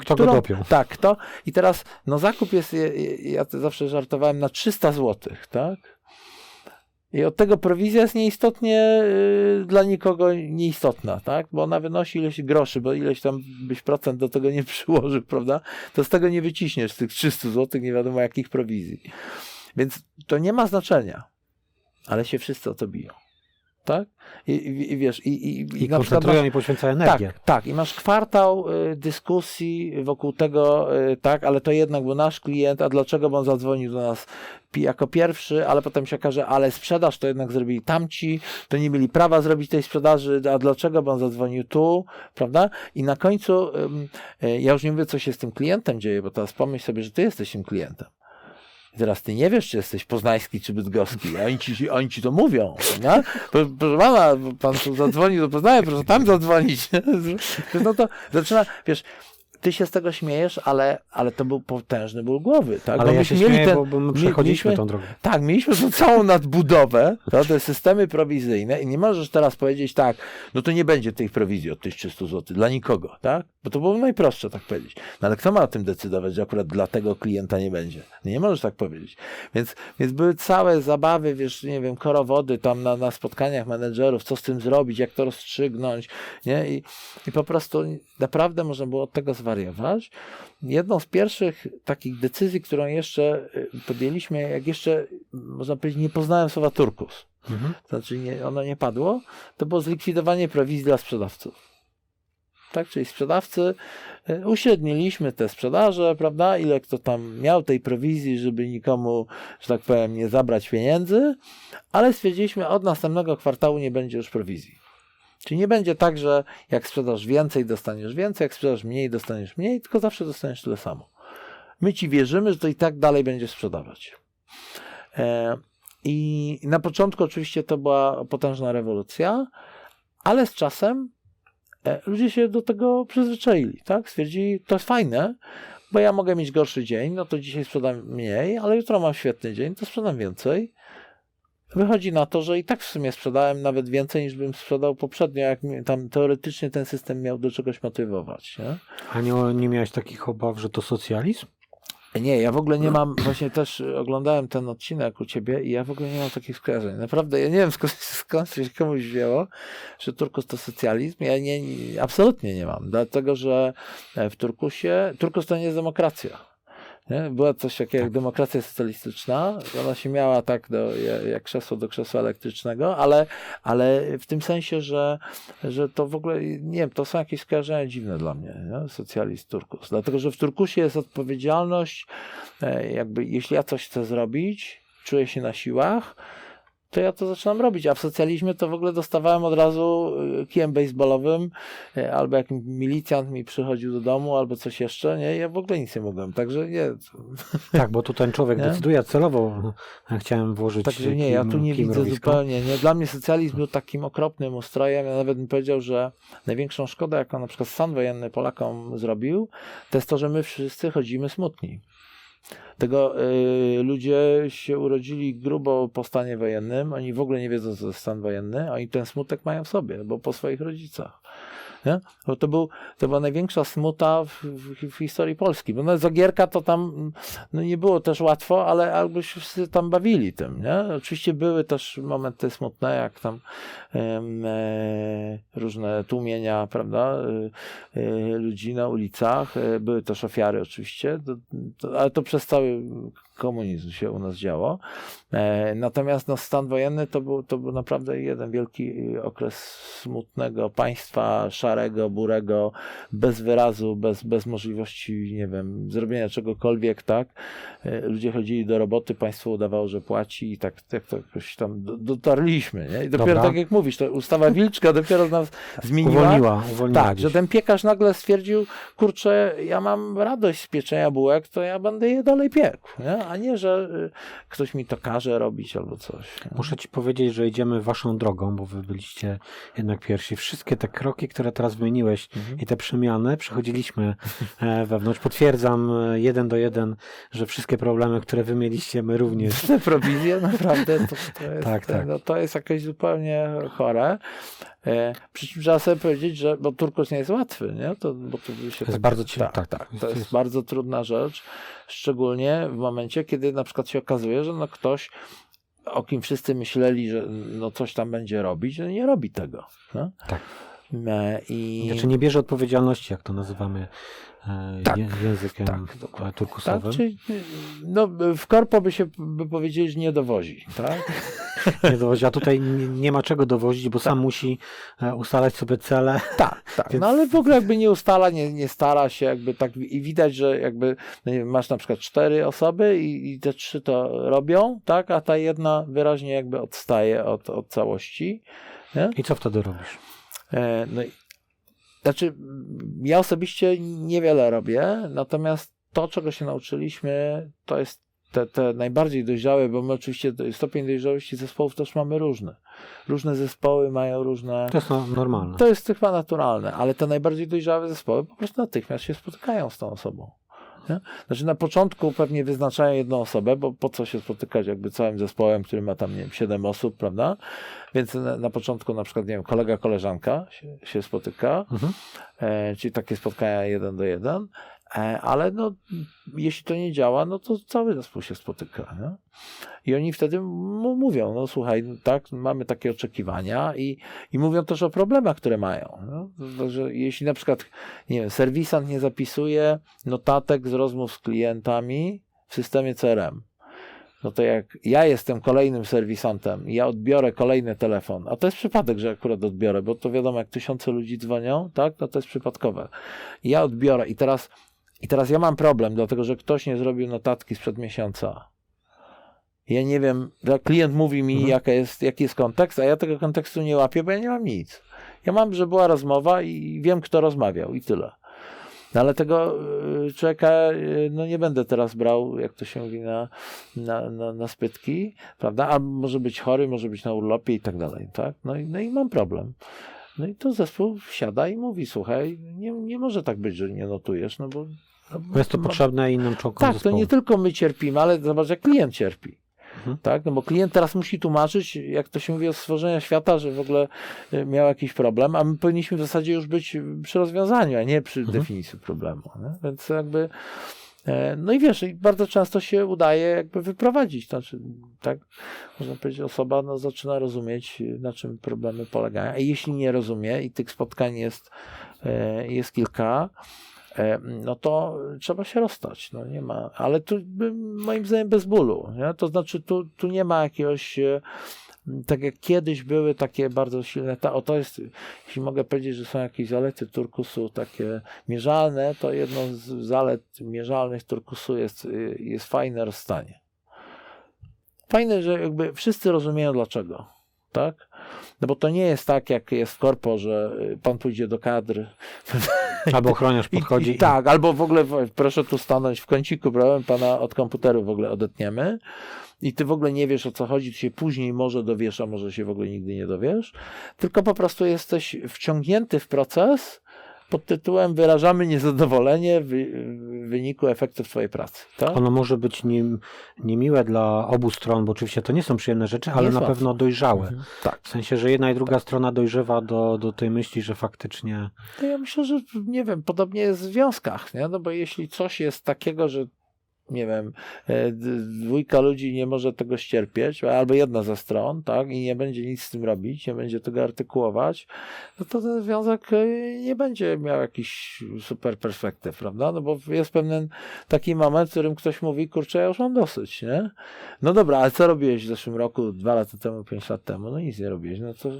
Kto go dopiął? Tak, kto. I teraz, no zakup jest, ja, zawsze żartowałem, na 300 zł, tak? I od tego prowizja jest nieistotnie y, dla nikogo nieistotna, tak? Bo ona wynosi ileś groszy, bo ileś tam byś procent do tego nie przyłożył, prawda? To z tego nie wyciśniesz, tych 300 zł, nie wiadomo jakich prowizji. Więc to nie ma znaczenia, ale się wszyscy o to biją. Tak? I, i, i wiesz, i, i, I na koncentrują i poświęcają energię. tak, tak. I masz kwartał y, dyskusji wokół tego, y, tak, ale to jednak był nasz klient, a dlaczego bo on zadzwonił do nas jako pierwszy, ale potem się okaże, ale sprzedaż to jednak zrobili tamci, to nie mieli prawa zrobić tej sprzedaży, a dlaczego bo on zadzwonił tu, prawda? I na końcu, y, ja już nie mówię, co się z tym klientem dzieje, bo teraz pomyśl sobie, że ty jesteś tym klientem. Teraz ty nie wiesz, czy jesteś poznański, czy bydgoski, oni ci, oni ci to mówią, nie? Proszę proszę pana, pan tu zadzwonił do Poznania, proszę tam zadzwonić. No to zaczyna, wiesz, ty się z tego śmiejesz, ale, ale to był potężny ból głowy, tak? Ale Bo ja się śmieję, ten- bo, bo my przechodziliśmy tą drogą. tak, mieliśmy tą całą nadbudowę, to te systemy prowizyjne i nie możesz teraz powiedzieć tak, no to nie będzie tej prowizji od 1300 zł dla nikogo, tak? Bo to było najprostsze tak powiedzieć. No ale kto ma o tym decydować, że akurat dla tego klienta nie będzie? Nie możesz tak powiedzieć. Więc, więc były całe zabawy, wiesz, nie wiem, korowody tam na, na spotkaniach menedżerów, co z tym zrobić, jak to rozstrzygnąć, nie? I, i po prostu naprawdę można było od tego zwariować. Jedną z pierwszych takich decyzji, którą jeszcze y, podjęliśmy, jak jeszcze, można powiedzieć, nie poznałem słowa turkus, Mhm. to znaczy nie, ono nie padło, to było zlikwidowanie prowizji dla sprzedawców. Tak, czyli sprzedawcy, y, uśredniliśmy te sprzedaże, prawda, ile kto tam miał tej prowizji, żeby nikomu, że tak powiem, nie zabrać pieniędzy, ale stwierdziliśmy, od następnego kwartału nie będzie już prowizji. Czyli nie będzie tak, że jak sprzedasz więcej, dostaniesz więcej, jak sprzedasz mniej, dostaniesz mniej, tylko zawsze dostaniesz tyle samo. My ci wierzymy, że to i tak dalej będzie sprzedawać. E, I na początku oczywiście to była potężna rewolucja, ale z czasem e, ludzie się do tego przyzwyczaili, tak? Stwierdzili, to jest fajne, bo ja mogę mieć gorszy dzień, no to dzisiaj sprzedam mniej, ale jutro mam świetny dzień, to sprzedam więcej. Wychodzi na to, że i tak w sumie sprzedałem nawet więcej niż bym sprzedał poprzednio, jak tam teoretycznie ten system miał do czegoś motywować. Nie? A nie, nie miałeś takich obaw, że to socjalizm? Nie, ja w ogóle nie mam, właśnie też oglądałem ten odcinek u ciebie i ja w ogóle nie mam takich skojarzeń. Naprawdę, ja nie wiem skąd, skąd się komuś wzięło, że Turkus to socjalizm. Ja nie, nie, absolutnie nie mam, dlatego że w Turkusie, Turkus to nie jest demokracja. Nie? Była coś takiego jak demokracja socjalistyczna. Ona się miała tak do, jak- jak krzesło do krzesła elektrycznego, ale, ale w tym sensie, że, że to w ogóle, nie wiem, to są jakieś skojarzenia dziwne dla mnie, nie? socjalist Turkus. Dlatego, że w Turkusie jest odpowiedzialność, e, jakby jeśli ja coś chcę zrobić, czuję się na siłach, to ja to zaczynam robić, a w socjalizmie to w ogóle dostawałem od razu y, kijem baseballowym, y, albo jak milicjant mi przychodził do domu, albo coś jeszcze, nie, ja w ogóle nic nie mogłem, także nie, Tak, bo tu ten człowiek Nie? decyduje, celowo chciałem włożyć. Także nie, ja tu nie widzę rowisko. zupełnie. Nie. Dla mnie socjalizm był takim okropnym ustrojem. Ja nawet bym powiedział, że największą szkodę, jaką na przykład stan wojenny Polakom zrobił, to jest to, że my wszyscy chodzimy smutni. Tego y, ludzie się urodzili grubo po stanie wojennym, oni w ogóle nie wiedzą, co to jest stan wojenny, oni ten smutek mają w sobie, bo po swoich rodzicach. Nie? To, był, to była największa smuta w, w, w historii Polski. Bo no, Zagierka to tam no, nie było też łatwo, ale albo się tam bawili tym. Nie? Oczywiście były też momenty smutne, jak tam e, różne tłumienia, prawda, e, e, ludzi na ulicach. Były też ofiary oczywiście, to, to, ale to przez cały komunizm się u nas działo. E, natomiast no, stan wojenny to był, to był naprawdę jeden wielki e, okres smutnego państwa, szarego, burego, bez wyrazu, bez, bez możliwości, nie wiem, zrobienia czegokolwiek, tak? E, Ludzie chodzili do roboty, państwo udawało, że płaci i tak, tak to jakoś tam do, dotarliśmy, nie? I dopiero Dobra. tak jak mówisz, to ustawa Wilczka dopiero nas zmieniła. Uwolniła, uwolniła Tak, gdzieś. że ten piekarz nagle stwierdził, kurczę, ja mam radość z pieczenia bułek, to ja będę je dalej piekł, nie? A nie, że y, ktoś mi to każe robić albo coś. Muszę ci powiedzieć, że idziemy waszą drogą, bo wy byliście jednak pierwsi. Wszystkie te kroki, które teraz wymieniłeś Mhm. i te przemiany, przechodziliśmy e, wewnątrz. Potwierdzam e, jeden do jeden, że wszystkie problemy, które wy mieliście, my również. Te prowizje naprawdę to, to, jest, Tak, tak. No, to jest jakieś zupełnie chore. E, przy czym trzeba sobie powiedzieć, że bo turkus nie jest łatwy, nie? To, bo to się To jest tak, bardzo tak, tak, tak, to jest- bardzo trudna rzecz, szczególnie w momencie, kiedy na przykład się okazuje, że no ktoś o kim wszyscy myśleli, że no coś tam będzie robić, no nie robi tego. No? Tak. E, I... Znaczy nie bierze odpowiedzialności, jak to nazywamy Tak, je- językiem tak, e, turkusowym. Tak, czyli, no, w korpo by się by powiedzieli, że nie dowozi, tak? Nie dowozi, a tutaj nie, ma czego dowozić, bo sam musi e, ustalać sobie cele. Tak, tak. Więc- No ale w ogóle jakby nie ustala, nie, nie stara się jakby tak i widać, że jakby no wiem, masz na przykład cztery osoby i, i te trzy to robią, tak, a ta jedna wyraźnie jakby odstaje od, od całości. Nie? I co wtedy robisz? E, no znaczy mm, ja osobiście niewiele robię, natomiast to, czego się nauczyliśmy, to jest te, te najbardziej dojrzałe, bo my oczywiście stopień dojrzałości zespołów też mamy różne. Różne zespoły mają różne... To jest no, normalne. To jest chyba naturalne, ale te najbardziej dojrzałe zespoły po prostu natychmiast się spotykają z tą osobą. Nie? Znaczy na początku pewnie wyznaczają jedną osobę, bo po co się spotykać jakby całym zespołem, który ma tam, nie wiem, 7 osób, prawda? Więc na, na początku na przykład, nie wiem, kolega, koleżanka się, się spotyka, Mhm. e, czyli takie spotkania jeden do jeden, ale no, jeśli to nie działa, no to cały zespół się spotyka. Nie? I oni wtedy mówią, no słuchaj, tak, mamy takie oczekiwania i, i mówią też o problemach, które mają. No? Że jeśli na przykład, nie wiem, serwisant nie zapisuje notatek z rozmów z klientami w systemie CRM, no to jak ja jestem kolejnym serwisantem ja odbiorę kolejny telefon, a to jest przypadek, że akurat odbiorę, bo to wiadomo, jak tysiące ludzi dzwonią, tak, no to jest przypadkowe. Ja odbiorę i teraz, i teraz ja mam problem, dlatego że ktoś nie zrobił notatki sprzed miesiąca. Ja nie wiem, klient mówi mi, Mhm. jaka jest, jaki jest kontekst, a ja tego kontekstu nie łapię, bo ja nie mam nic. Ja mam, że była rozmowa i wiem, kto rozmawiał i tyle. No ale tego y, człowieka y, no nie będę teraz brał, jak to się mówi, na, na, na, na spytki, prawda? A może być chory, może być na urlopie i tak dalej, tak? No i, no i mam problem. No i to zespół siada i mówi, słuchaj, nie, nie może tak być, że nie notujesz, no bo... Bo jest to potrzebne innym członkom tak, to zespołu. nie tylko my cierpimy, ale zobacz, jak klient cierpi. Mhm. Tak? No bo klient teraz musi tłumaczyć, jak to się mówi od stworzenia świata, że w ogóle y, miał jakiś problem, a my powinniśmy w zasadzie już być przy rozwiązaniu, a nie przy Mhm. definicji problemu. Nie? Więc jakby E, No i wiesz, i bardzo często się udaje jakby wyprowadzić. Znaczy, tak, można powiedzieć, osoba no, zaczyna rozumieć, na czym problemy polegają. A jeśli nie rozumie i tych spotkań jest, e, jest kilka, e, no to trzeba się rozstać. No nie ma, ale tu moim zdaniem bez bólu. Nie? To znaczy, tu, tu nie ma jakiegoś. e, Tak jak kiedyś były takie bardzo silne, ta, o to jest, jeśli mogę powiedzieć, że są jakieś zalety turkusu takie mierzalne, to jedną z zalet mierzalnych turkusu jest, y, jest fajne rozstanie. Fajne, że jakby wszyscy rozumieją dlaczego, tak? No bo to nie jest tak, jak jest korpo, że y, pan pójdzie do kadr Albo ochroniarz i, podchodzi i tak, albo w ogóle proszę tu stanąć w kąciku, prawda? Pana od komputeru w ogóle odetniemy i ty w ogóle nie wiesz o co chodzi, ty się później może dowiesz, a może się w ogóle nigdy nie dowiesz, tylko po prostu jesteś wciągnięty w proces pod tytułem wyrażamy niezadowolenie w wyniku efektów twojej pracy. Tak? Ono może być nim, niemiłe dla obu stron, bo oczywiście to nie są przyjemne rzeczy, ale na pewno dojrzałe. Mhm. Tak. W sensie, że jedna i druga strona dojrzewa do, do tej myśli, że faktycznie To ja myślę, że nie wiem, podobnie jest w związkach, nie? No bo jeśli coś jest takiego, że nie wiem, e, dwójka ludzi nie może tego ścierpieć, albo jedna ze stron, tak, i nie będzie nic z tym robić, nie będzie tego artykułować, no to ten związek e, nie będzie miał jakiś super perspektyw, prawda? No bo jest pewien taki moment, w którym ktoś mówi, kurczę, ja już mam dosyć, nie? No dobra, ale co robiłeś w zeszłym roku, dwa lata temu, pięć lat temu? No nic nie robiłeś, no to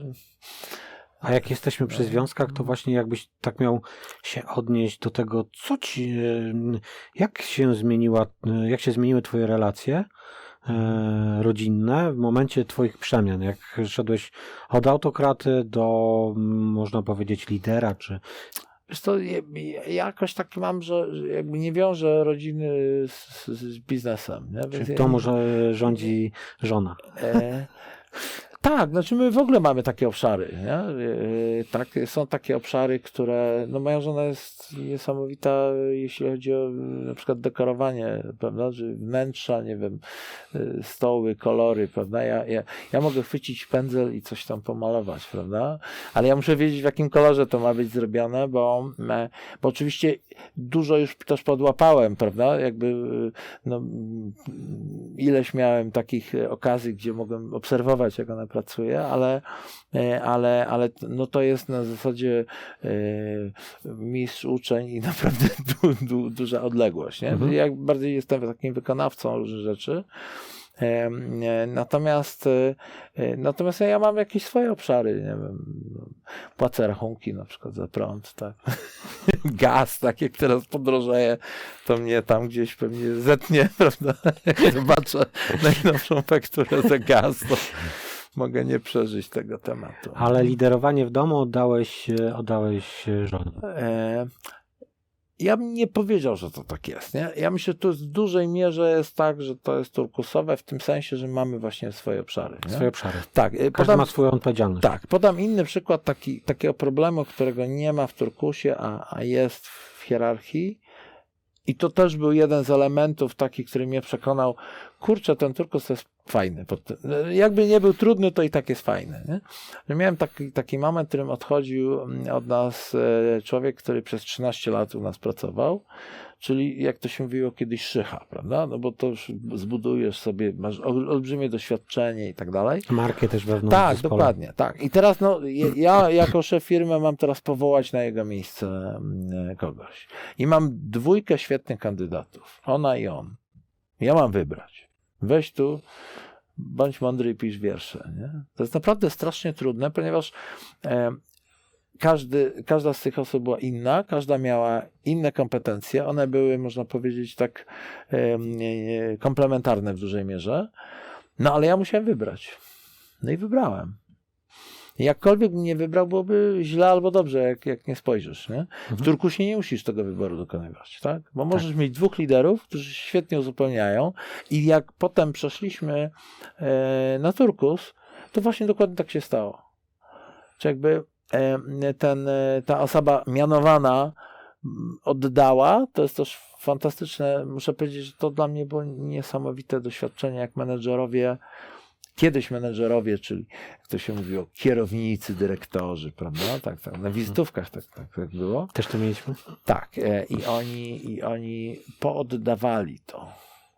A jak jesteśmy przy związkach, to właśnie jakbyś tak miał się odnieść do tego, co ci, jak się zmieniła, jak się zmieniły twoje relacje e, rodzinne w momencie twoich przemian, jak szedłeś od autokraty do, można powiedzieć, lidera, czy Wiesz ja jakoś tak mam, że jakby nie wiążę rodziny z, z biznesem. Nie? czy Więc w ja- domu że rządzi żona. E, tak, znaczy my w ogóle mamy takie obszary. Nie? E, tak, są takie obszary, które. No moja żona jest niesamowita, jeśli chodzi o na przykład dekorowanie, prawda? Że wnętrza, nie wiem, e, stoły, kolory, prawda? Ja, ja, ja mogę chwycić pędzel i coś tam pomalować, prawda? Ale ja muszę wiedzieć, w jakim kolorze to ma być zrobione, bo, bo oczywiście dużo już też podłapałem, prawda? Jakby no, ileś miałem takich okazji, gdzie mogłem obserwować, jak ona pracuje, ale, e, ale, ale t- no to jest na zasadzie e, mistrz uczeń i naprawdę du, du, duża odległość. Nie? Mhm. Ja bardziej jestem takim wykonawcą różnych rzeczy. E, Natomiast, natomiast ja mam jakieś swoje obszary, nie wiem, no, płacę rachunki na przykład za prąd, tak. Gaz, tak jak teraz podrożeje, to mnie tam gdzieś pewnie zetnie, prawda? Jak zobaczę najnowszą fakturę za gaz, to mogę nie przeżyć tego tematu. Ale liderowanie w domu oddałeś, e, oddałeś e, żonie. E, ja bym nie powiedział, że to tak jest. Nie? Ja myślę, że to w dużej mierze jest tak, że to jest turkusowe w tym sensie, że mamy właśnie swoje obszary. Nie? Swoje obszary. Tak, e, Każdy podam, ma swoją odpowiedzialność. tak, podam inny przykład taki, takiego problemu, którego nie ma w turkusie, a, a jest w hierarchii. I to też był jeden z elementów takich, który mnie przekonał, kurczę, ten turkus jest fajny. Jakby nie był trudny, to i tak jest fajny. Nie? Że miałem taki, taki moment, w którym odchodził mm, od nas e, człowiek, który przez 13 lat u nas pracował, czyli jak to się mówiło kiedyś szycha, prawda? No bo to już zbudujesz sobie, masz ol- olbrzymie doświadczenie i tak dalej. Markę też wewnątrz Tak, zespołu. dokładnie, tak. I teraz no, ja jako szef firmy mam teraz powołać na jego miejsce mm, kogoś. I mam dwójkę świetnych kandydatów. Ona i on. Ja mam wybrać. Weź tu, bądź mądry i pisz wiersze. Nie? To jest naprawdę strasznie trudne, ponieważ e, każdy, każda z tych osób była inna, każda miała inne kompetencje. One były, można powiedzieć, tak komplementarne w dużej mierze. No ale ja musiałem wybrać. No i wybrałem. Jakkolwiek bym nie wybrał, byłoby źle albo dobrze, jak, jak nie spojrzysz. Nie? W Mhm. Turkusie nie musisz tego wyboru dokonywać, tak? Bo możesz mieć dwóch liderów, którzy się świetnie uzupełniają i jak potem przeszliśmy e, na Turkus, to właśnie dokładnie tak się stało. Czy jakby ten, e, ta osoba mianowana m, oddała, to jest też fantastyczne. Muszę powiedzieć, że to dla mnie było niesamowite doświadczenie, jak menedżerowie kiedyś menedżerowie, czyli jak to się mówiło, kierownicy, dyrektorzy, prawda? Tak, tak. Na wizytówkach tak, tak, tak było. Też to mieliśmy? Tak, e, i oni, i oni pooddawali to.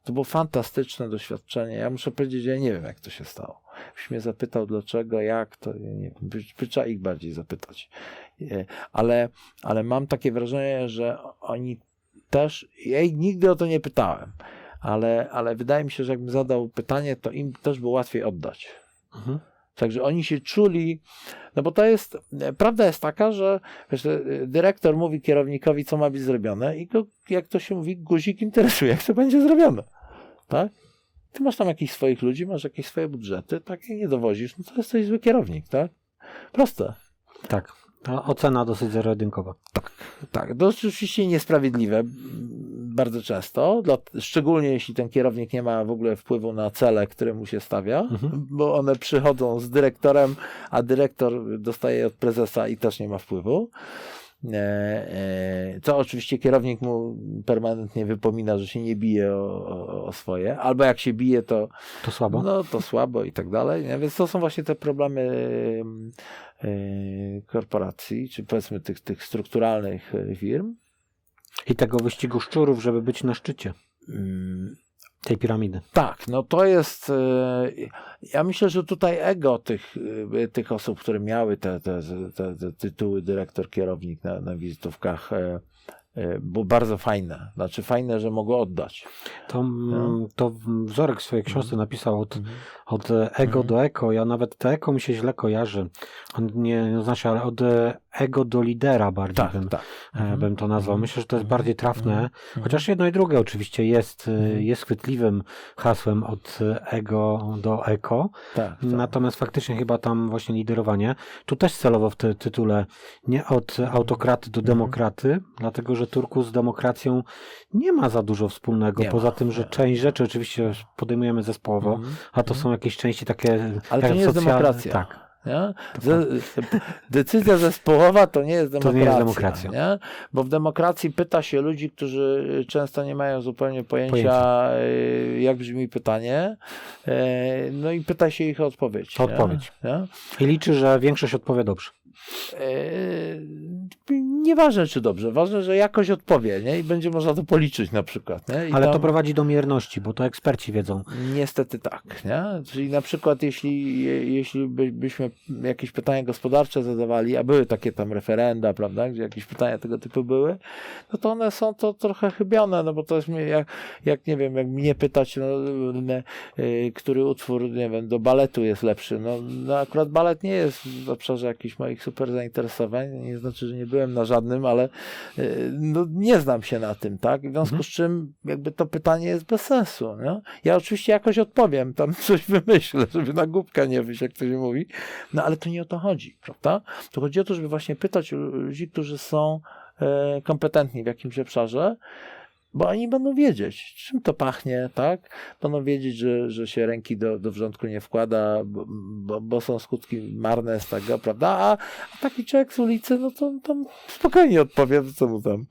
To było fantastyczne doświadczenie. Ja muszę powiedzieć, że ja nie wiem, jak to się stało. Byś mnie zapytał, dlaczego, jak, to nie wiem. By, by trzeba ich bardziej zapytać. E, Ale, ale mam takie wrażenie, że oni też, ja ich nigdy o to nie pytałem, ale, ale wydaje mi się, że jakbym zadał pytanie, to im też było łatwiej oddać. Mhm. Także oni się czuli, no bo to jest, prawda jest taka, że wiesz, dyrektor mówi kierownikowi, co ma być zrobione i go, jak to się mówi, guzik interesuje, jak to będzie zrobione. Tak? Ty masz tam jakichś swoich ludzi, masz jakieś swoje budżety, tak, i nie dowozisz, no to jesteś zły kierownik, tak? Proste. Tak. Ta ocena dosyć zero-jedynkowa. Tak, to oczywiście niesprawiedliwe bardzo często, dla, szczególnie jeśli ten kierownik nie ma w ogóle wpływu na cele, które mu się stawia, Mhm. bo one przychodzą z dyrektorem, a dyrektor dostaje od prezesa i też nie ma wpływu. E, e, Co oczywiście kierownik mu permanentnie wypomina, że się nie bije o, o, o swoje, albo jak się bije, to, To słabo. no, to słabo i tak dalej. Nie? Więc to są właśnie te problemy em, e, korporacji, czy powiedzmy tych, tych strukturalnych firm. I tego wyścigu szczurów, żeby być na szczycie Mm, tej piramidy. Tak, no to jest. e, Ja myślę, że tutaj ego tych, e, tych osób, które miały te, te, te, te tytuły dyrektor, kierownik na, na wizytówkach, e, e, było bardzo fajne. Znaczy, fajne, że mogło oddać. To, mm, to wzorek w swojej książce napisał od, Mhm. od ego do eko. Ja nawet to eko mi się źle kojarzy. On nie, nie znaczy, ale od ego do lidera bardziej bym, tak. e, bym to nazwał. Myślę, że to jest bardziej trafne. Mhm. Chociaż jedno i drugie oczywiście jest, e, Mhm. jest chwytliwym hasłem od ego do eko. tak, tak. Natomiast faktycznie chyba tam właśnie liderowanie. Tu też celowo w tym tytule nie od autokraty do Mhm. demokraty, dlatego że Turku z demokracją nie ma za dużo wspólnego. Nie ma. Poza tym, że część rzeczy oczywiście podejmujemy zespołowo, Mhm. a to są jakieś części takie. Ale to nie jest socjalne- demokracja. Tak. Decyzja zespołowa to nie jest demokracja. nie jest demokracja. Nie? Bo w demokracji pyta się ludzi, którzy często nie mają zupełnie pojęcia, Pojęcia. e, jak brzmi pytanie. E, No i pyta się ich o odpowiedź. Odpowiedź. Nie? I liczy, że większość odpowie dobrze. E, Nieważne czy dobrze, ważne, że jakoś odpowie nie? i będzie można to policzyć na przykład. Ale to tam- prowadzi do mierności, bo to eksperci wiedzą. Niestety tak. Nie? Czyli na przykład jeśli, je- jeśli by, byśmy jakieś pytania gospodarcze zadawali, a były takie tam referenda, prawda, gdzie jakieś pytania tego typu były, no to one są to trochę chybione, no bo to jest jak, jak nie wiem, jak mnie pytać, no, y, który utwór, nie wiem, do baletu jest lepszy. No, no akurat balet nie jest w obszarze jakichś moich super zainteresowań, nie znaczy, że nie byłem na żadnym, ale y, no, nie znam się na tym, tak? W związku Mhm. z czym jakby to pytanie jest bez sensu. Nie? Ja oczywiście jakoś odpowiem, tam coś wymyślę, żeby na głupka nie wyjść, jak to się mówi, no ale to nie o to chodzi, prawda? To chodzi o to, żeby właśnie pytać ludzi, którzy są e, kompetentni w jakimś obszarze, bo oni będą wiedzieć, czym to pachnie, tak? Będą wiedzieć, że, że się ręki do, do wrzątku nie wkłada, bo, bo, są skutki marne z tego, prawda? A, a taki człowiek z ulicy, no to tam spokojnie odpowie, co mu tam,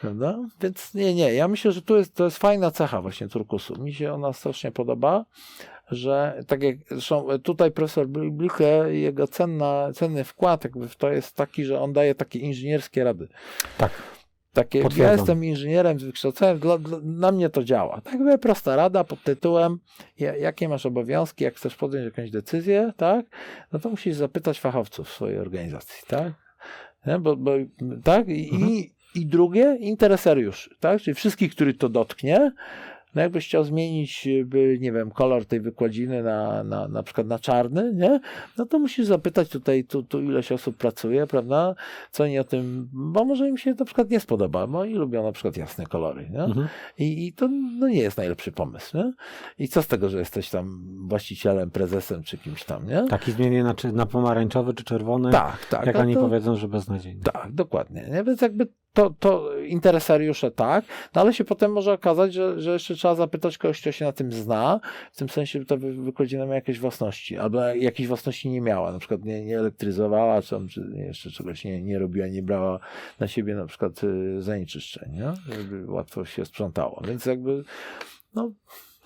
prawda? Więc nie, nie, ja myślę, że tu jest, to jest fajna cecha właśnie turkusu. Mi się ona strasznie podoba, że tak jak zresztą tutaj profesor Blicke, jego cenna, cenny wkład jakby w to jest taki, że on daje takie inżynierskie rady. Tak. Takie, ja jestem inżynierem z wykształceniem, dla, dla, na mnie to działa. Tak jakby prosta rada pod tytułem, ja- jakie masz obowiązki, jak chcesz podjąć jakąś decyzję, tak, no to musisz zapytać fachowców w swojej organizacji, tak? Nie? Bo, bo, tak? I, Mhm. i, I drugie, interesariuszy, tak? Czyli wszystkich, których to dotknie, no jakbyś chciał zmienić, by, nie wiem, kolor tej wykładziny na, na, na przykład na czarny, nie? No to musisz zapytać tutaj, tu, tu ileś osób pracuje, prawda? Co oni o tym, bo może im się na przykład nie spodoba, bo oni lubią na przykład jasne kolory, nie? Mhm. I, I to no, nie jest najlepszy pomysł, nie? I co z tego, że jesteś tam właścicielem, prezesem czy kimś tam, nie? Taki zmienię na, na pomarańczowy czy czerwony, tak. tak jak a oni to- powiedzą, że beznadziejny. tak, dokładnie. Nie? Więc jakby to, to interesariusze tak, no ale się potem może okazać, że, że jeszcze trzeba zapytać kogoś, kto się na tym zna, w tym sensie, że ta wy- wykładzina ma jakieś własności, albo jakiejś własności nie miała, na przykład nie, nie elektryzowała, czy, czy jeszcze czegoś nie, nie robiła, nie brała na siebie na przykład y, zanieczyszczeń, nie? żeby łatwo się sprzątało. Więc jakby no,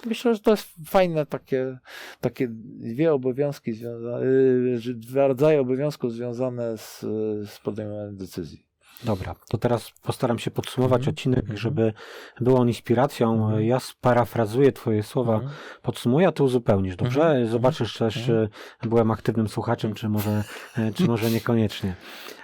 Myślę, że to jest fajne takie, takie dwie obowiązki y, dwa rodzaje obowiązków związane z, z podejmowaniem decyzji. Dobra, to teraz postaram się podsumować Mhm. odcinek, Mhm. żeby był on inspiracją. Mhm. Ja sparafrazuję Twoje słowa, podsumuję, a Ty uzupełnisz, dobrze? Zobaczysz też, czy byłem aktywnym słuchaczem, czy może, e, czy może niekoniecznie.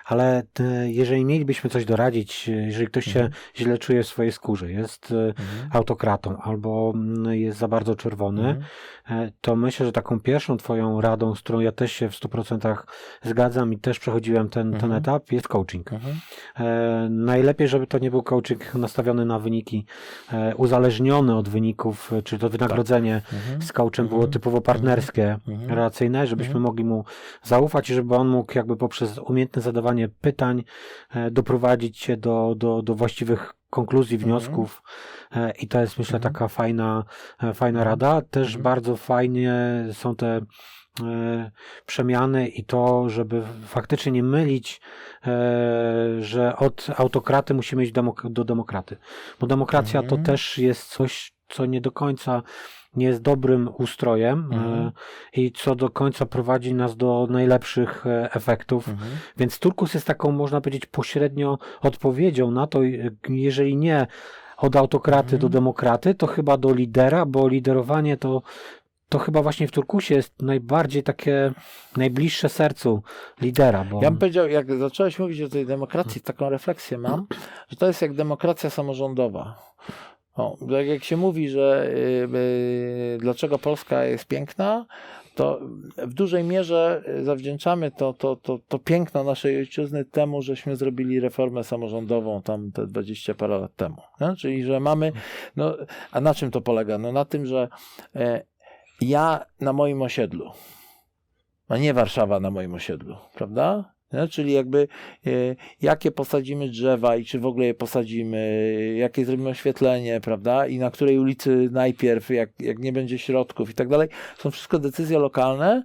Ale e, jeżeli mielibyśmy coś doradzić, e, jeżeli ktoś się Mhm. źle czuje w swojej skórze, jest e, Mhm. autokratą albo mm, jest za bardzo czerwony, Mhm. to myślę, że taką pierwszą Twoją radą, z którą ja też się w 100% zgadzam i też przechodziłem ten, ten Mhm. etap, jest coaching. Mhm. E, najlepiej, żeby to nie był coaching nastawiony na wyniki, e, uzależniony od wyników, czy to wynagrodzenie Mhm. z coachem było typowo partnerskie, relacyjne, żebyśmy mogli mu zaufać i żeby on mógł jakby poprzez umiejętne zadawanie pytań e, doprowadzić się do, do, do właściwych konkluzji, Mhm. wniosków e, i to jest myślę Mhm. taka fajna, e, fajna Mhm. rada. Też Mhm. bardzo fajnie są te przemiany i to, żeby faktycznie nie mylić, że od autokraty musimy iść do demokraty. Bo demokracja to Mhm. też jest coś, co nie do końca nie jest dobrym ustrojem Mhm. e, i co do końca prowadzi nas do najlepszych e, efektów. Mhm. Więc Turkus jest taką, można powiedzieć, pośrednio odpowiedzią na to, jeżeli nie od autokraty Mhm. do demokraty, to chyba do lidera, bo liderowanie to, to chyba właśnie w Turkusie jest najbardziej takie najbliższe sercu lidera. Bo... Ja bym powiedział, jak zacząłeś mówić o tej demokracji, taką refleksję mam, że to jest jak demokracja samorządowa. O, tak jak się mówi, że y, y, dlaczego Polska jest piękna, to w dużej mierze zawdzięczamy to, to, to, to piękno naszej ojczyzny temu, żeśmy zrobili reformę samorządową tam te 20 parę lat temu. No? Czyli, że mamy, no, a na czym to polega? No na tym, że e, ja na moim osiedlu, a nie Warszawa na moim osiedlu, prawda? Nie? Czyli jakby e, jakie posadzimy drzewa i czy w ogóle je posadzimy, jakie zrobimy oświetlenie, prawda? I na której ulicy najpierw, jak, jak nie będzie środków i tak dalej. Są wszystko decyzje lokalne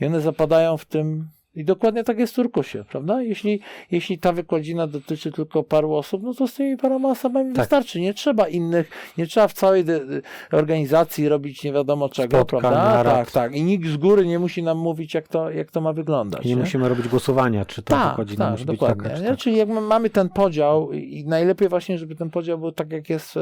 i one zapadają w tym. I dokładnie tak jest w Turkusie, prawda? Jeśli, jeśli ta wykładzina dotyczy tylko paru osób, no to z tymi paroma osobami Tak. wystarczy. Nie trzeba innych, nie trzeba w całej de- organizacji robić nie wiadomo czego, Spotkań, prawda? narad. Tak, tak. I nikt z góry nie musi nam mówić, jak to, jak to ma wyglądać. I nie nie? musimy robić głosowania, czy to Tak, wychodzi, tak, musi być dokładnie. taka, czy tak. Czyli jak my mamy ten podział i najlepiej właśnie, żeby ten podział był tak, jak jest e,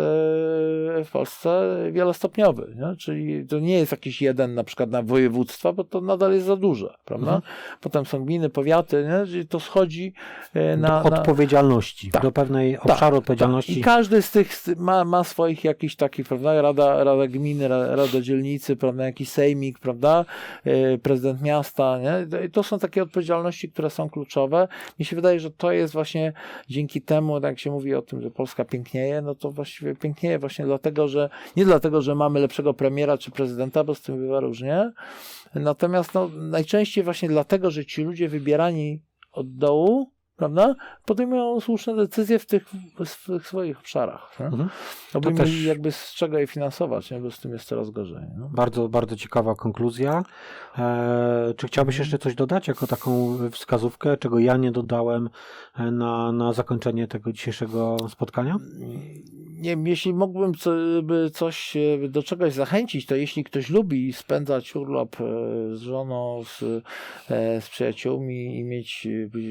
w Polsce, wielostopniowy. Nie? Czyli to nie jest jakiś jeden na przykład na województwa, bo to nadal jest za duże, prawda? Mhm. Potem są gminy, powiaty, nie? To schodzi e, na... do na odpowiedzialności, Tak. do pewnej obszaru odpowiedzialności. I każdy z tych ma, ma swoich jakichś takich, prawda, rada, rada gminy, ra- rada dzielnicy, prawda, jakiś sejmik, prawda, e, prezydent miasta, nie? I to są takie odpowiedzialności, które są kluczowe. Mi się wydaje, że to jest właśnie dzięki temu, tak jak się mówi o tym, że Polska pięknieje, no to właściwie pięknieje właśnie dlatego, że nie dlatego, że mamy lepszego premiera czy prezydenta, bo z tym bywa różnie, natomiast no, najczęściej właśnie dlatego, że ci ludzie wybierani od dołu, prawda, podejmują słuszne decyzje w tych, w tych swoich obszarach. Mhm. To też- jakby z czego je finansować, nie? bo z tym jest coraz gorzej. No. Bardzo, bardzo ciekawa konkluzja. E, czy chciałbyś jeszcze coś dodać jako taką wskazówkę, czego ja nie dodałem e, na, na zakończenie tego dzisiejszego spotkania? Nie wiem, jeśli mógłbym co, coś e, do czegoś zachęcić, to jeśli ktoś lubi spędzać urlop z żoną, z, z przyjaciółmi i mieć,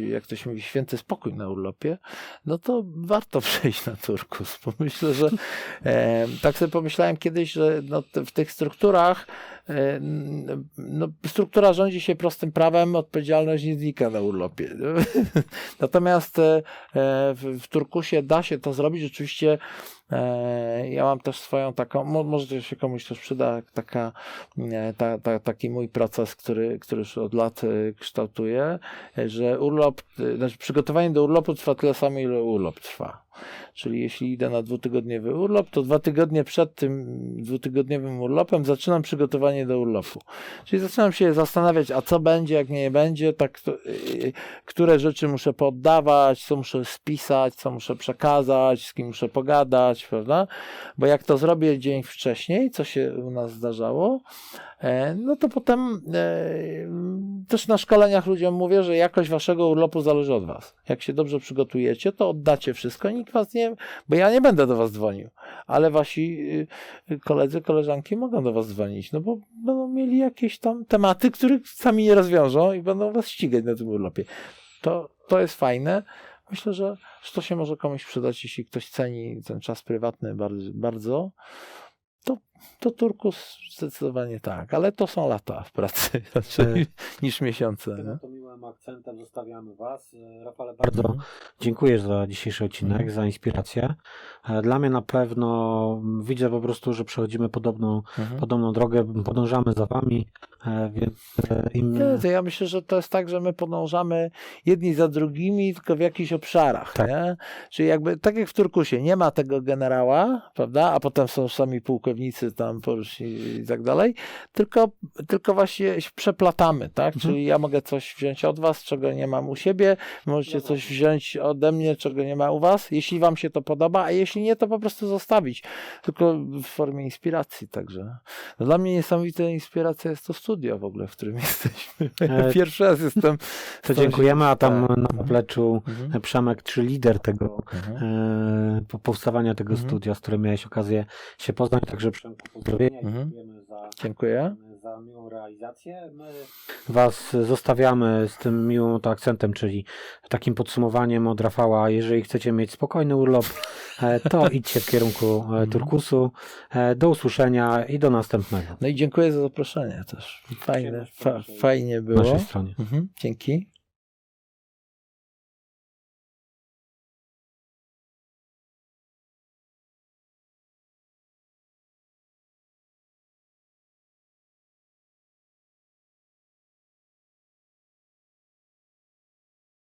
jak to się mówi, święty spokój na urlopie, no to warto przejść na Turkus, bo myślę, że e, tak sobie pomyślałem kiedyś, że no, w tych strukturach no, struktura rządzi się prostym prawem, odpowiedzialność nie znika na urlopie. Natomiast e, w, w Turkusie da się to zrobić. Rzeczywiście e, ja mam też swoją taką, mo, może się komuś też przyda, taka, e, ta, ta, taki mój proces, który, który już od lat kształtuję, że urlop, znaczy przygotowanie do urlopu trwa tyle samo, ile urlop trwa. Czyli jeśli idę na dwutygodniowy urlop, to dwa tygodnie przed tym dwutygodniowym urlopem zaczynam przygotowanie do urlopu. Czyli zaczynam się zastanawiać, a co będzie, jak nie będzie, tak, to, yy, które rzeczy muszę poddawać, co muszę spisać, co muszę przekazać, z kim muszę pogadać, prawda? Bo jak to zrobię dzień wcześniej, co się u nas zdarzało, no to potem e, też na szkoleniach ludziom mówię, że jakość waszego urlopu zależy od was. Jak się dobrze przygotujecie, to oddacie wszystko, nikt was nie, bo ja nie będę do was dzwonił, ale wasi y, koledzy, koleżanki mogą do was dzwonić, no bo będą mieli jakieś tam tematy, których sami nie rozwiążą i będą was ścigać na tym urlopie. To, to jest fajne. Myślę, że, że to się może komuś przydać, jeśli ktoś ceni ten czas prywatny bardzo, bardzo to, to Turkus zdecydowanie tak, ale to są lata w pracy raczej niż miesiące. Tym Nie? oto miłym akcentem zostawiamy Was. E, Rafale, bardzo dziękuję za dzisiejszy odcinek, Mhm. za inspirację. E, Dla mnie na pewno widzę po prostu, że przechodzimy podobną, Mhm. podobną drogę, podążamy za Wami, więc e, im... Ja myślę, że to jest tak, że my podążamy jedni za drugimi, tylko w jakichś obszarach, Tak. nie? Czyli jakby, tak jak w Turkusie, nie ma tego generała, prawda, a potem są sami pułkownicy tam poruszni i tak dalej, tylko, tylko właśnie się przeplatamy, tak? Mhm. Czyli ja mogę coś wziąć od was, czego nie mam u siebie, możecie coś wziąć ode mnie, czego nie ma u was, jeśli wam się to podoba, a jeśli nie, to po prostu zostawić, tylko w formie inspiracji, także. Dla mnie niesamowita inspiracja jest to studio w ogóle, w którym jesteśmy. E, Pierwszy raz jestem. To dziękujemy, a tam Tak. na zapleczu Mhm. Przemek, czy lider tego Mhm. e, po- powstawania tego Mhm. studia, z którym miałeś okazję się poznać, także Przemku pozdrowienia Mhm. dziękujemy za, Dziękuję. Za miłą realizację. My Was zostawiamy z tym miłym oto akcentem, czyli takim podsumowaniem od Rafała. Jeżeli chcecie mieć spokojny urlop, e, to idźcie w kierunku e, Mhm. Turkusu. E, Do usłyszenia i do następnego No i dziękuję za zaproszenie też. Fajne, fa, fajnie w było. naszej stronie. Mhm. Dzięki.